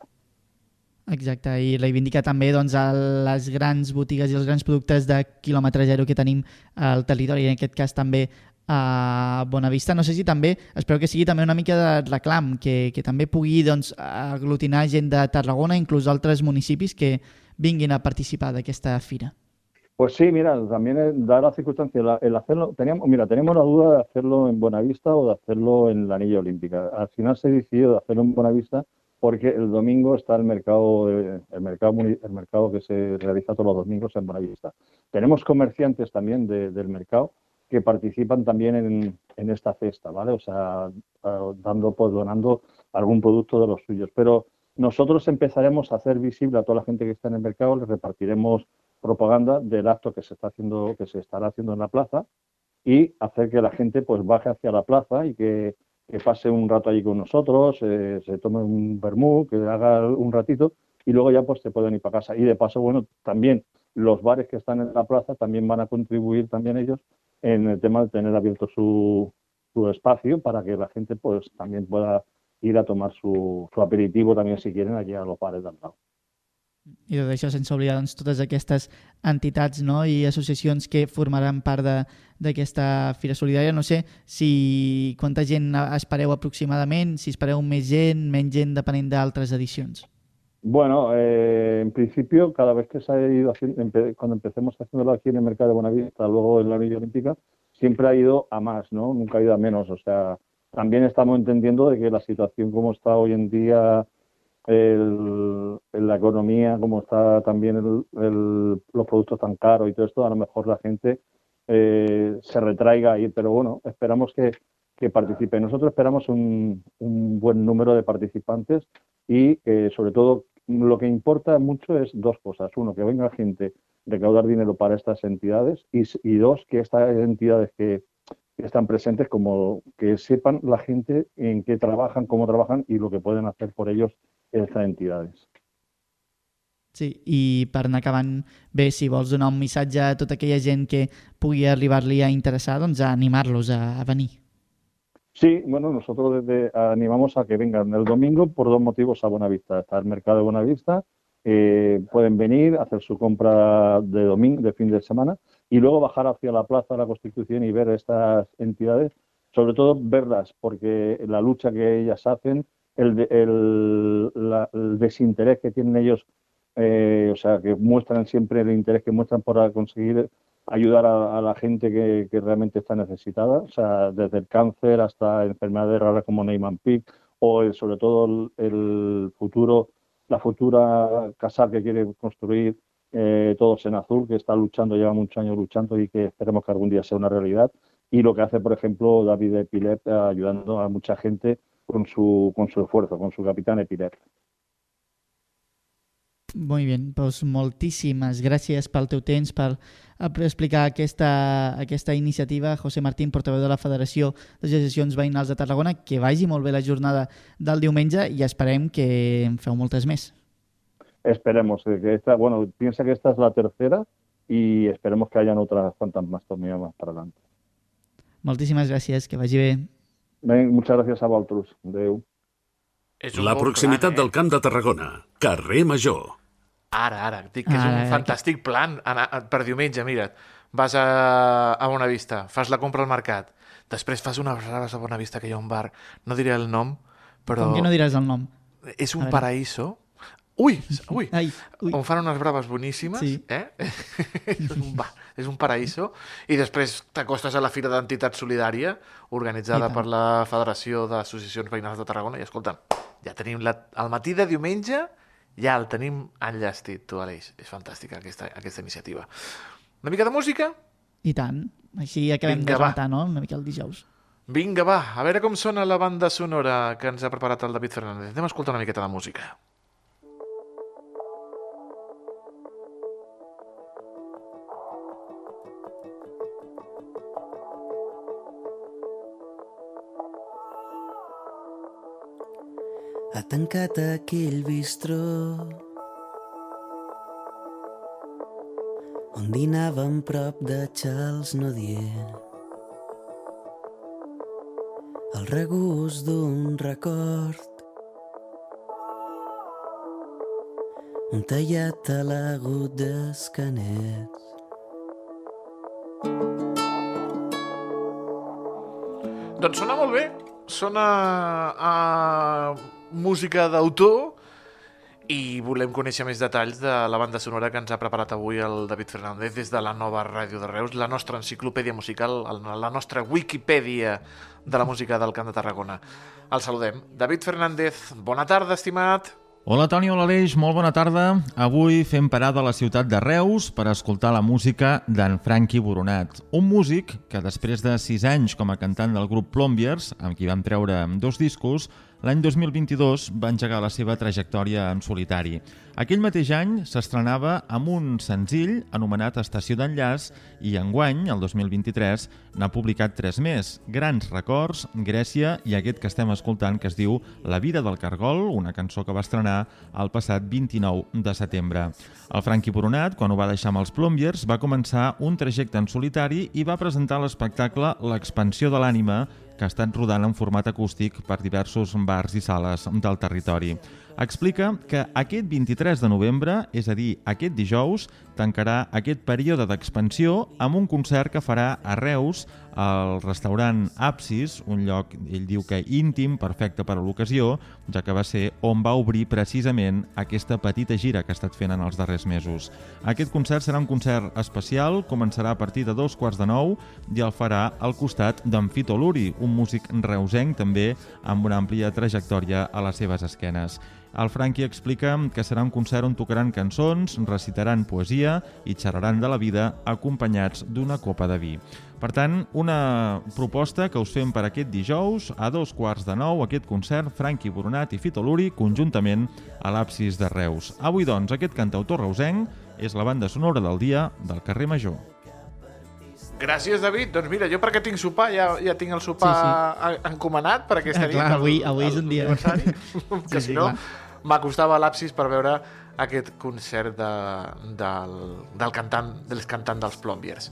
Speaker 3: Exacte, i reivindicar també doncs, a les grans botigues i els grans productes de quilòmetre zero que tenim al territori, en aquest cas també a Bonavista. No sé si també, espero que sigui també una mica de reclam, que, que també pugui doncs, aglutinar gent de Tarragona, inclús altres municipis que vinguin a participar d'aquesta fira.
Speaker 6: Pues sí, mira, también da la circunstancia, el hacerlo, teníamos, mira, tenemos la duda de hacerlo en Buenavista o de hacerlo en la Anilla Olímpica. Al final se decidió de hacerlo en Buenavista porque el domingo está el mercado, el mercado, el mercado que se realiza todos los domingos en Buenavista. Tenemos comerciantes también de- del mercado que participan también en, esta cesta, ¿vale? O sea, dando, pues donando algún producto de los suyos. Pero nosotros empezaremos a hacer visible a toda la gente que está en el mercado, les repartiremos propaganda del acto que se está haciendo, que se estará haciendo en la plaza y hacer que la gente pues baje hacia la plaza y que, que pase un rato allí con nosotros, eh, se tome un vermú, que haga un ratito y luego ya pues se pueden ir para casa. Y de paso, bueno, también los bares que están en la plaza también van a contribuir también ellos en el tema de tener abierto su, su espacio para que la gente pues también pueda ir a tomar su, su aperitivo también si quieren allí a los bares del lado.
Speaker 3: I tot això sense oblidar doncs, totes aquestes entitats no? i associacions que formaran part d'aquesta Fira Solidària. No sé si quanta gent espereu aproximadament, si espereu més gent, menys gent, depenent d'altres edicions.
Speaker 6: Bueno, eh, en principio, cada vez que se ha ido haciendo, empe- cuando empecemos haciéndolo aquí en el mercado de Buenavista, luego en la Villa Olímpica, siempre ha ido a más, ¿no? Nunca ha ido a menos. O sea, también estamos entendiendo de que la situación como está hoy en día, el- la economía, como está también el- el- los productos tan caros y todo esto, a lo mejor la gente eh, se retraiga ahí, pero bueno, esperamos que, que participe. Nosotros esperamos un, un buen número de participantes y eh, sobre todo lo que importa mucho es dos cosas. Uno, que venga gente recaudar dinero para estas entidades y, dos, que estas entidades que están presentes, como que sepan la gente en qué trabajan, cómo trabajan y lo que pueden hacer por ellos estas entidades.
Speaker 3: Sí, i per anar acabant, bé, si vols donar un missatge a tota aquella gent que pugui arribar-li a interessar, doncs a animar-los a, a venir.
Speaker 6: Sí, bueno, nosotros desde animamos a que vengan el domingo por dos motivos a Buenavista. Está el mercado de Buenavista, eh, pueden venir, hacer su compra de domingo, de fin de semana, y luego bajar hacia la Plaza de la Constitución y ver estas entidades, sobre todo verlas, porque la lucha que ellas hacen, el, el, el desinterés que tienen ellos, eh, o sea, que muestran siempre el interés que muestran por conseguir ayudar a, la gente que, que realmente está necesitada, o sea, desde el cáncer hasta enfermedades raras como Neyman Peak o sobre todo el, el futuro, la futura casa que quiere construir eh, Todos en Azul, que está luchando, lleva muchos años luchando y que esperemos que algún día sea una realidad. Y lo que hace, por ejemplo, David Epilep, eh, ayudando a mucha gente con su, con su esfuerzo, con su capitán Epilep.
Speaker 3: Molt bé, doncs moltíssimes gràcies pel teu temps, per, per explicar aquesta, aquesta iniciativa. José Martín, portaveu de la Federació d'Associacions Veïnals de Tarragona, que vagi molt bé la jornada del diumenge i esperem que en feu moltes més.
Speaker 6: Esperemos eh, que esta, bueno, piensa que esta es la tercera y esperemos que hayan otras cuantas más todavía más para adelante.
Speaker 3: Moltíssimes gràcies, que vagi bé.
Speaker 6: Ven, muchas gracias a Valtrus.
Speaker 2: És un
Speaker 1: La proximitat
Speaker 2: plan,
Speaker 1: del Camp de Tarragona. Carrer Major.
Speaker 2: Ara, ara, et dic que és
Speaker 3: Ara,
Speaker 2: un
Speaker 3: ara,
Speaker 2: fantàstic plan anar, per diumenge, mira't. Vas a, a Bonavista, fas la compra al mercat, després fas unes braves a Bonavista, que hi ha un bar, no diré el nom, però
Speaker 3: Com que no diràs el nom?
Speaker 2: és un paraíso. Ui, ui, [laughs]
Speaker 3: Ai, ui.
Speaker 2: on fan unes braves boníssimes,
Speaker 3: Sí.
Speaker 2: eh? [laughs] és, un bar, és un paraíso. I després t'acostes a la Fira d'Entitat Solidària, organitzada per la Federació d'Associacions Veïnals de Tarragona, i escolta, ja tenim la, el matí de diumenge, ja el tenim enllestit, tu, Aleix. És fantàstica aquesta, aquesta iniciativa. Una mica de música?
Speaker 3: I tant. Així acabem
Speaker 2: Vinga,
Speaker 3: de
Speaker 2: va.
Speaker 3: rematar, no? Una mica el dijous.
Speaker 2: Vinga, va, a veure com sona la banda sonora que ens ha preparat el David Fernández. Anem a escoltar una miqueta de música.
Speaker 7: Ha tancat aquell bistró on dinàvem prop de Charles Nodier. El regust d'un record un tallat a l'agut d'escanets.
Speaker 2: Doncs sona molt bé. Sona a música d'autor i volem conèixer més detalls de la banda sonora que ens ha preparat avui el David Fernández des de la nova ràdio de Reus, la nostra enciclopèdia musical, la nostra Wikipedia de la música del Camp de Tarragona. El saludem. David Fernández, bona tarda, estimat.
Speaker 8: Hola Toni, hola Aleix, molt bona tarda. Avui fem parada a la ciutat de Reus per escoltar la música d'en Franqui Boronat, un músic que després de sis anys com a cantant del grup Plombiers, amb qui vam treure dos discos, L'any 2022 va engegar la seva trajectòria en solitari. Aquell mateix any s'estrenava amb un senzill anomenat Estació d'enllaç i enguany, el 2023, n'ha publicat tres més, Grans records, Grècia i aquest que estem escoltant que es diu La vida del cargol, una cançó que va estrenar el passat 29 de setembre. El Franqui Boronat, quan ho va deixar amb els Plombiers, va començar un trajecte en solitari i va presentar l'espectacle L'expansió de l'ànima, que ha estat rodant en format acústic per diversos bars i sales del territori. Explica que aquest 23 de novembre, és a dir, aquest dijous, tancarà aquest període d'expansió amb un concert que farà a Reus al restaurant Apsis, un lloc, ell diu que íntim, perfecte per a l'ocasió, ja que va ser on va obrir precisament aquesta petita gira que ha estat fent en els darrers mesos. Aquest concert serà un concert especial, començarà a partir de dos quarts de nou i el farà al costat d'en Fito Luri, un músic reusenc també amb una àmplia trajectòria a les seves esquenes. El Franqui explica que serà un concert on tocaran cançons, recitaran poesia i xerraran de la vida acompanyats d'una copa de vi. Per tant, una proposta que us fem per aquest dijous, a dos quarts de nou, aquest concert, Franqui Boronat i Fito Luri, conjuntament a l'Apsis de Reus. Avui, doncs, aquest cantautor reusenc és la banda sonora del dia del carrer Major.
Speaker 2: Gràcies, David. Doncs mira, jo perquè tinc sopar, ja, ja tinc el sopar
Speaker 3: Sí,
Speaker 2: sí, encomanat per aquesta
Speaker 3: Ah,
Speaker 2: nit.
Speaker 3: clar,
Speaker 2: el-
Speaker 3: avui- avui és un dia. [laughs]
Speaker 2: que
Speaker 3: Sí,
Speaker 2: si
Speaker 3: sí,
Speaker 2: no,
Speaker 3: clar.
Speaker 2: M'acostava a l'absis per veure aquest concert de, del, del cantant, dels cantants dels Plombiers.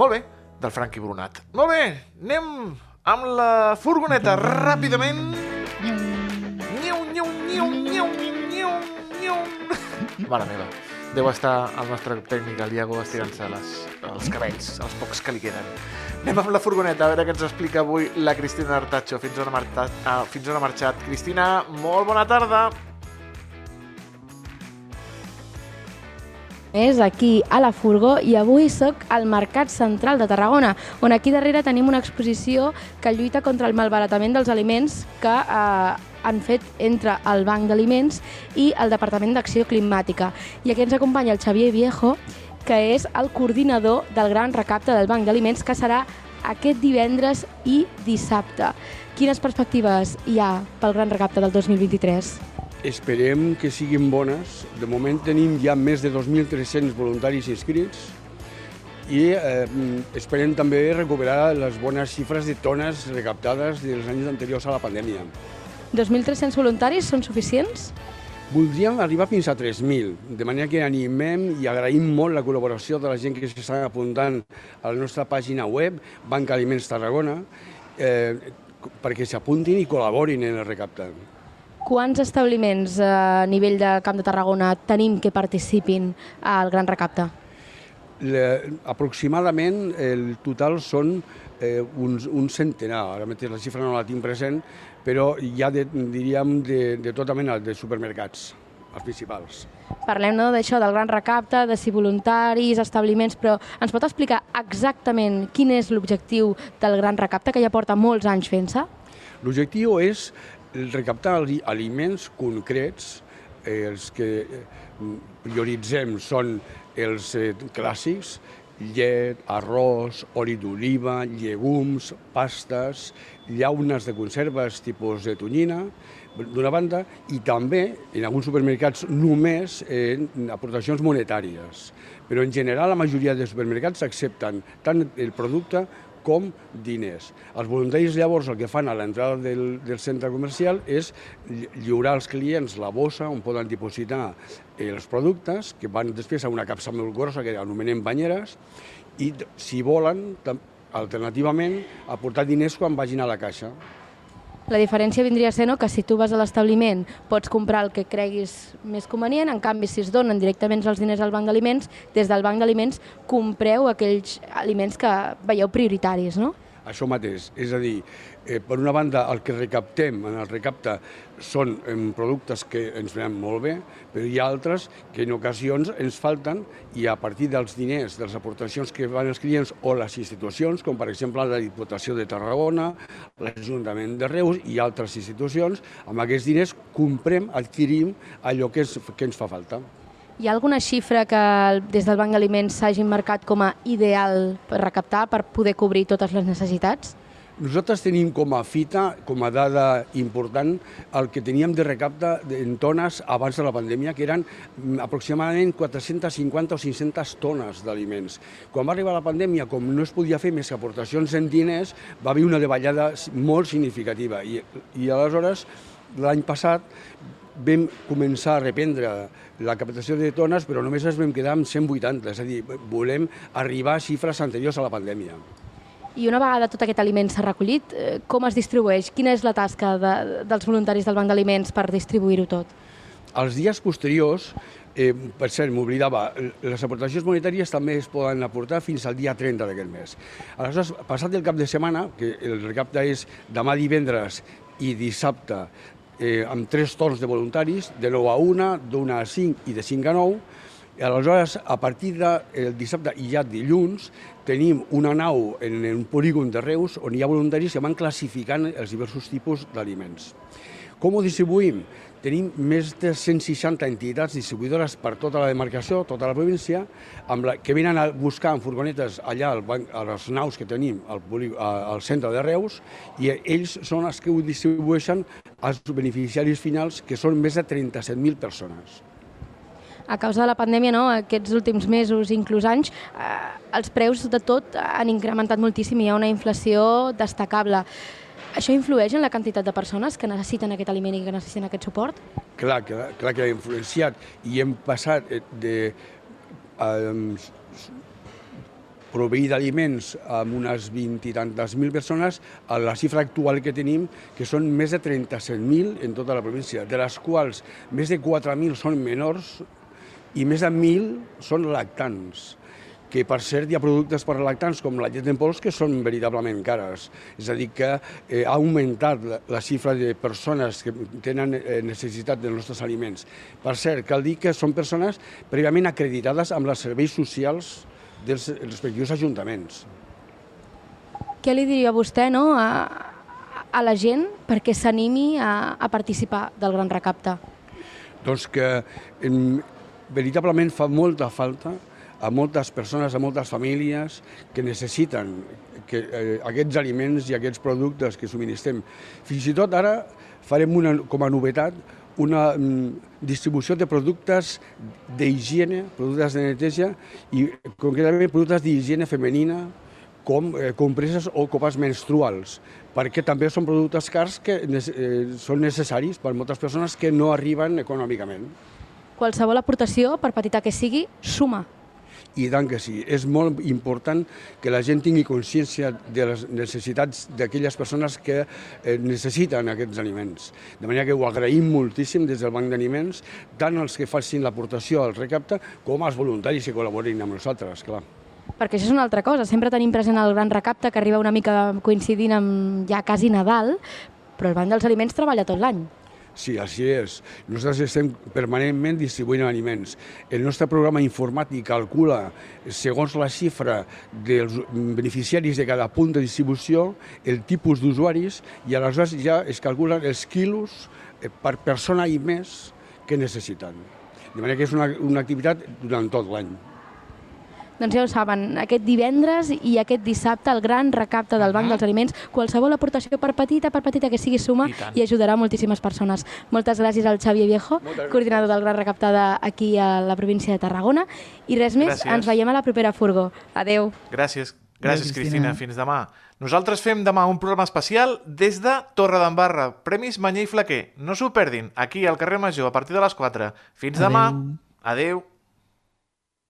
Speaker 2: Molt bé, del Franqui Brunat. Molt bé, anem amb la furgoneta ràpidament. Niu, niu, niu, niu, niu, niu. Mare meva, deu estar el nostre tècnic, el Iago, estirant-se els cabells, els pocs que li queden. Anem amb la furgoneta, a veure què ens explica avui la Cristina Artacho. Fins on ha marxat? Ah, fins on ha marxat. Cristina, molt bona tarda.
Speaker 9: És aquí a la Furgó i avui sóc al Mercat Central de Tarragona, on aquí darrere tenim una exposició que lluita contra el malbaratament dels aliments que eh, han fet entre el Banc d'Aliments i el Departament d'Acció Climàtica. I aquí ens acompanya el Xavier Viejo, que és el coordinador del gran recapte del Banc d'Aliments, que serà aquest divendres i dissabte. Quines perspectives hi ha pel gran recapte del 2023?
Speaker 10: Esperem que siguin bones. De moment tenim ja més de 2.300 voluntaris inscrits i eh, esperem també recuperar les bones xifres de tones recaptades dels anys anteriors a la pandèmia.
Speaker 9: 2.300 voluntaris són suficients?
Speaker 10: Voldríem arribar fins a 3.000, de manera que animem i agraïm molt la col·laboració de la gent que s'està apuntant a la nostra pàgina web, Banca Aliments Tarragona, eh, perquè s'apuntin i col·laborin en el recapte.
Speaker 9: Quants establiments eh, a nivell de Camp de Tarragona tenim que participin al Gran Recapte?
Speaker 10: Le, aproximadament el total són eh, uns, un centenar, ara mateix la xifra no la tinc present, però hi ha, de, diríem, de, de tota mena de supermercats, els principals.
Speaker 9: Parlem no, d'això, del Gran Recapte, de si voluntaris, establiments, però ens pot explicar exactament quin és l'objectiu del Gran Recapte, que ja porta molts anys fent-se?
Speaker 10: L'objectiu és recaptar ali- aliments concrets, eh, els que eh, prioritzem són els eh, clàssics, llet, arròs, oli d'oliva, llegums, pastes, llaunes de conserves tipus de tonyina, d'una banda, i també, en alguns supermercats, només eh, aportacions monetàries. Però en general la majoria de supermercats accepten tant el producte com diners. Els voluntaris llavors el que fan a l'entrada del, del centre comercial és lli- lliurar als clients la bossa on poden dipositar els productes, que van després a una capsa molt grossa que anomenem banyeres, i si volen, alternativament, aportar diners quan vagin a la caixa.
Speaker 9: La diferència vindria a ser no, que si tu vas a l'establiment pots comprar el que creguis més convenient, en canvi si es donen directament els diners al banc d'aliments, des del banc d'aliments compreu aquells aliments que veieu prioritaris, no?
Speaker 10: Això mateix, és a dir, eh, per una banda el que recaptem en el recapte són eh, productes que ens venen molt bé, però hi ha altres que en ocasions ens falten i a partir dels diners, de les aportacions que van els clients o les institucions, com per exemple la Diputació de Tarragona, l'Ajuntament de Reus i altres institucions, amb aquests diners comprem, adquirim allò que, és, que ens fa falta.
Speaker 9: Hi ha alguna xifra que des del Banc d'Aliments s'hagin marcat com a ideal per recaptar, per poder cobrir totes les necessitats?
Speaker 10: Nosaltres tenim com a fita, com a dada important, el que teníem de recapte en tones abans de la pandèmia, que eren aproximadament 450 o 500 tones d'aliments. Quan va arribar la pandèmia, com no es podia fer més que aportacions en diners, va haver una davallada molt significativa. I, i aleshores, l'any passat, vam començar a reprendre la captació de tones, però només ens vam quedar amb 180, és a dir, volem arribar a xifres anteriors a la pandèmia.
Speaker 9: I una vegada tot aquest aliment s'ha recollit, eh, com es distribueix? Quina és la tasca de, dels voluntaris del Banc d'Aliments per distribuir-ho tot?
Speaker 10: Els dies posteriors, eh, per cert, m'oblidava, les aportacions monetàries també es poden aportar fins al dia 30 d'aquest mes. Aleshores, passat el cap de setmana, que el recapte és demà divendres i dissabte, eh, amb tres torns de voluntaris, de 9 a 1, d'1 a 5 i de 5 a 9, i aleshores, a partir del dissabte i ja dilluns, tenim una nau en un polígon de Reus on hi ha voluntaris que van classificant els diversos tipus d'aliments. Com ho distribuïm? Tenim més de 160 entitats distribuïdores per tota la demarcació, tota la província, amb la, que venen a buscar en furgonetes allà al banc, a les naus que tenim al, al centre de Reus i ells són els que ho distribueixen als beneficiaris finals, que són més de 37.000 persones
Speaker 9: a causa de la pandèmia, no, aquests últims mesos, inclús anys, eh, els preus de tot han incrementat moltíssim i hi ha una inflació destacable. Això influeix en la quantitat de persones que necessiten aquest aliment i que necessiten aquest suport?
Speaker 10: Clar, clar, clar que ha influenciat i hem passat de eh, proveir d'aliments amb unes 20 i tantes mil persones a la xifra actual que tenim, que són més de 37.000 en tota la província, de les quals més de 4.000 són menors i més de 1.000 són lactants que per cert hi ha productes per lactants com la llet en pols que són veritablement cares. És a dir, que eh, ha augmentat la, la xifra de persones que tenen eh, necessitat dels nostres aliments. Per cert, cal dir que són persones prèviament acreditades amb els serveis socials dels respectius ajuntaments.
Speaker 9: Què li diria vostè no, a, a la gent perquè s'animi a, a participar del Gran Recapte?
Speaker 10: Doncs que en, veritablement fa molta falta a moltes persones, a moltes famílies que necessiten que, eh, aquests aliments i aquests productes que subministrem. Fins i tot ara farem una, com a novetat una mm, distribució de productes d'higiene, productes de neteja i concretament productes d'higiene femenina com eh, compreses o copes menstruals, perquè també són productes cars que eh, són necessaris per moltes persones que no arriben econòmicament
Speaker 9: qualsevol aportació, per petita que sigui, suma.
Speaker 10: I tant que sí. És molt important que la gent tingui consciència de les necessitats d'aquelles persones que eh, necessiten aquests aliments. De manera que ho agraïm moltíssim des del Banc d'Aliments, tant els que facin l'aportació al recapte com els voluntaris que col·laborin amb nosaltres, clar.
Speaker 9: Perquè això és una altra cosa. Sempre tenim present el gran recapte que arriba una mica coincidint amb ja quasi Nadal, però el Banc dels Aliments treballa tot l'any.
Speaker 10: Sí, així és. Nosaltres estem permanentment distribuint aliments. El nostre programa informàtic calcula, segons la xifra dels beneficiaris de cada punt de distribució, el tipus d'usuaris i aleshores ja es calculen els quilos eh, per persona i més que necessiten. De manera que és una, una activitat durant tot l'any.
Speaker 9: Doncs ja ho saben, aquest divendres i aquest dissabte el gran recapte del Banc dels Aliments, qualsevol aportació per petita, per petita que sigui suma i, i ajudarà moltíssimes persones. Moltes gràcies al Xavier Viejo, coordinador del gran recapte aquí a la província de Tarragona. I res més, gràcies. ens veiem a la propera furgó. Adeu.
Speaker 2: Gràcies. Gràcies, Cristina. Fins demà. Nosaltres fem demà un programa especial des de Torre d'Embarra, Premis Manyer i Flaquer. No s'ho perdin, aquí al carrer Major, a partir de les 4. Fins Adeu. demà. Adeu.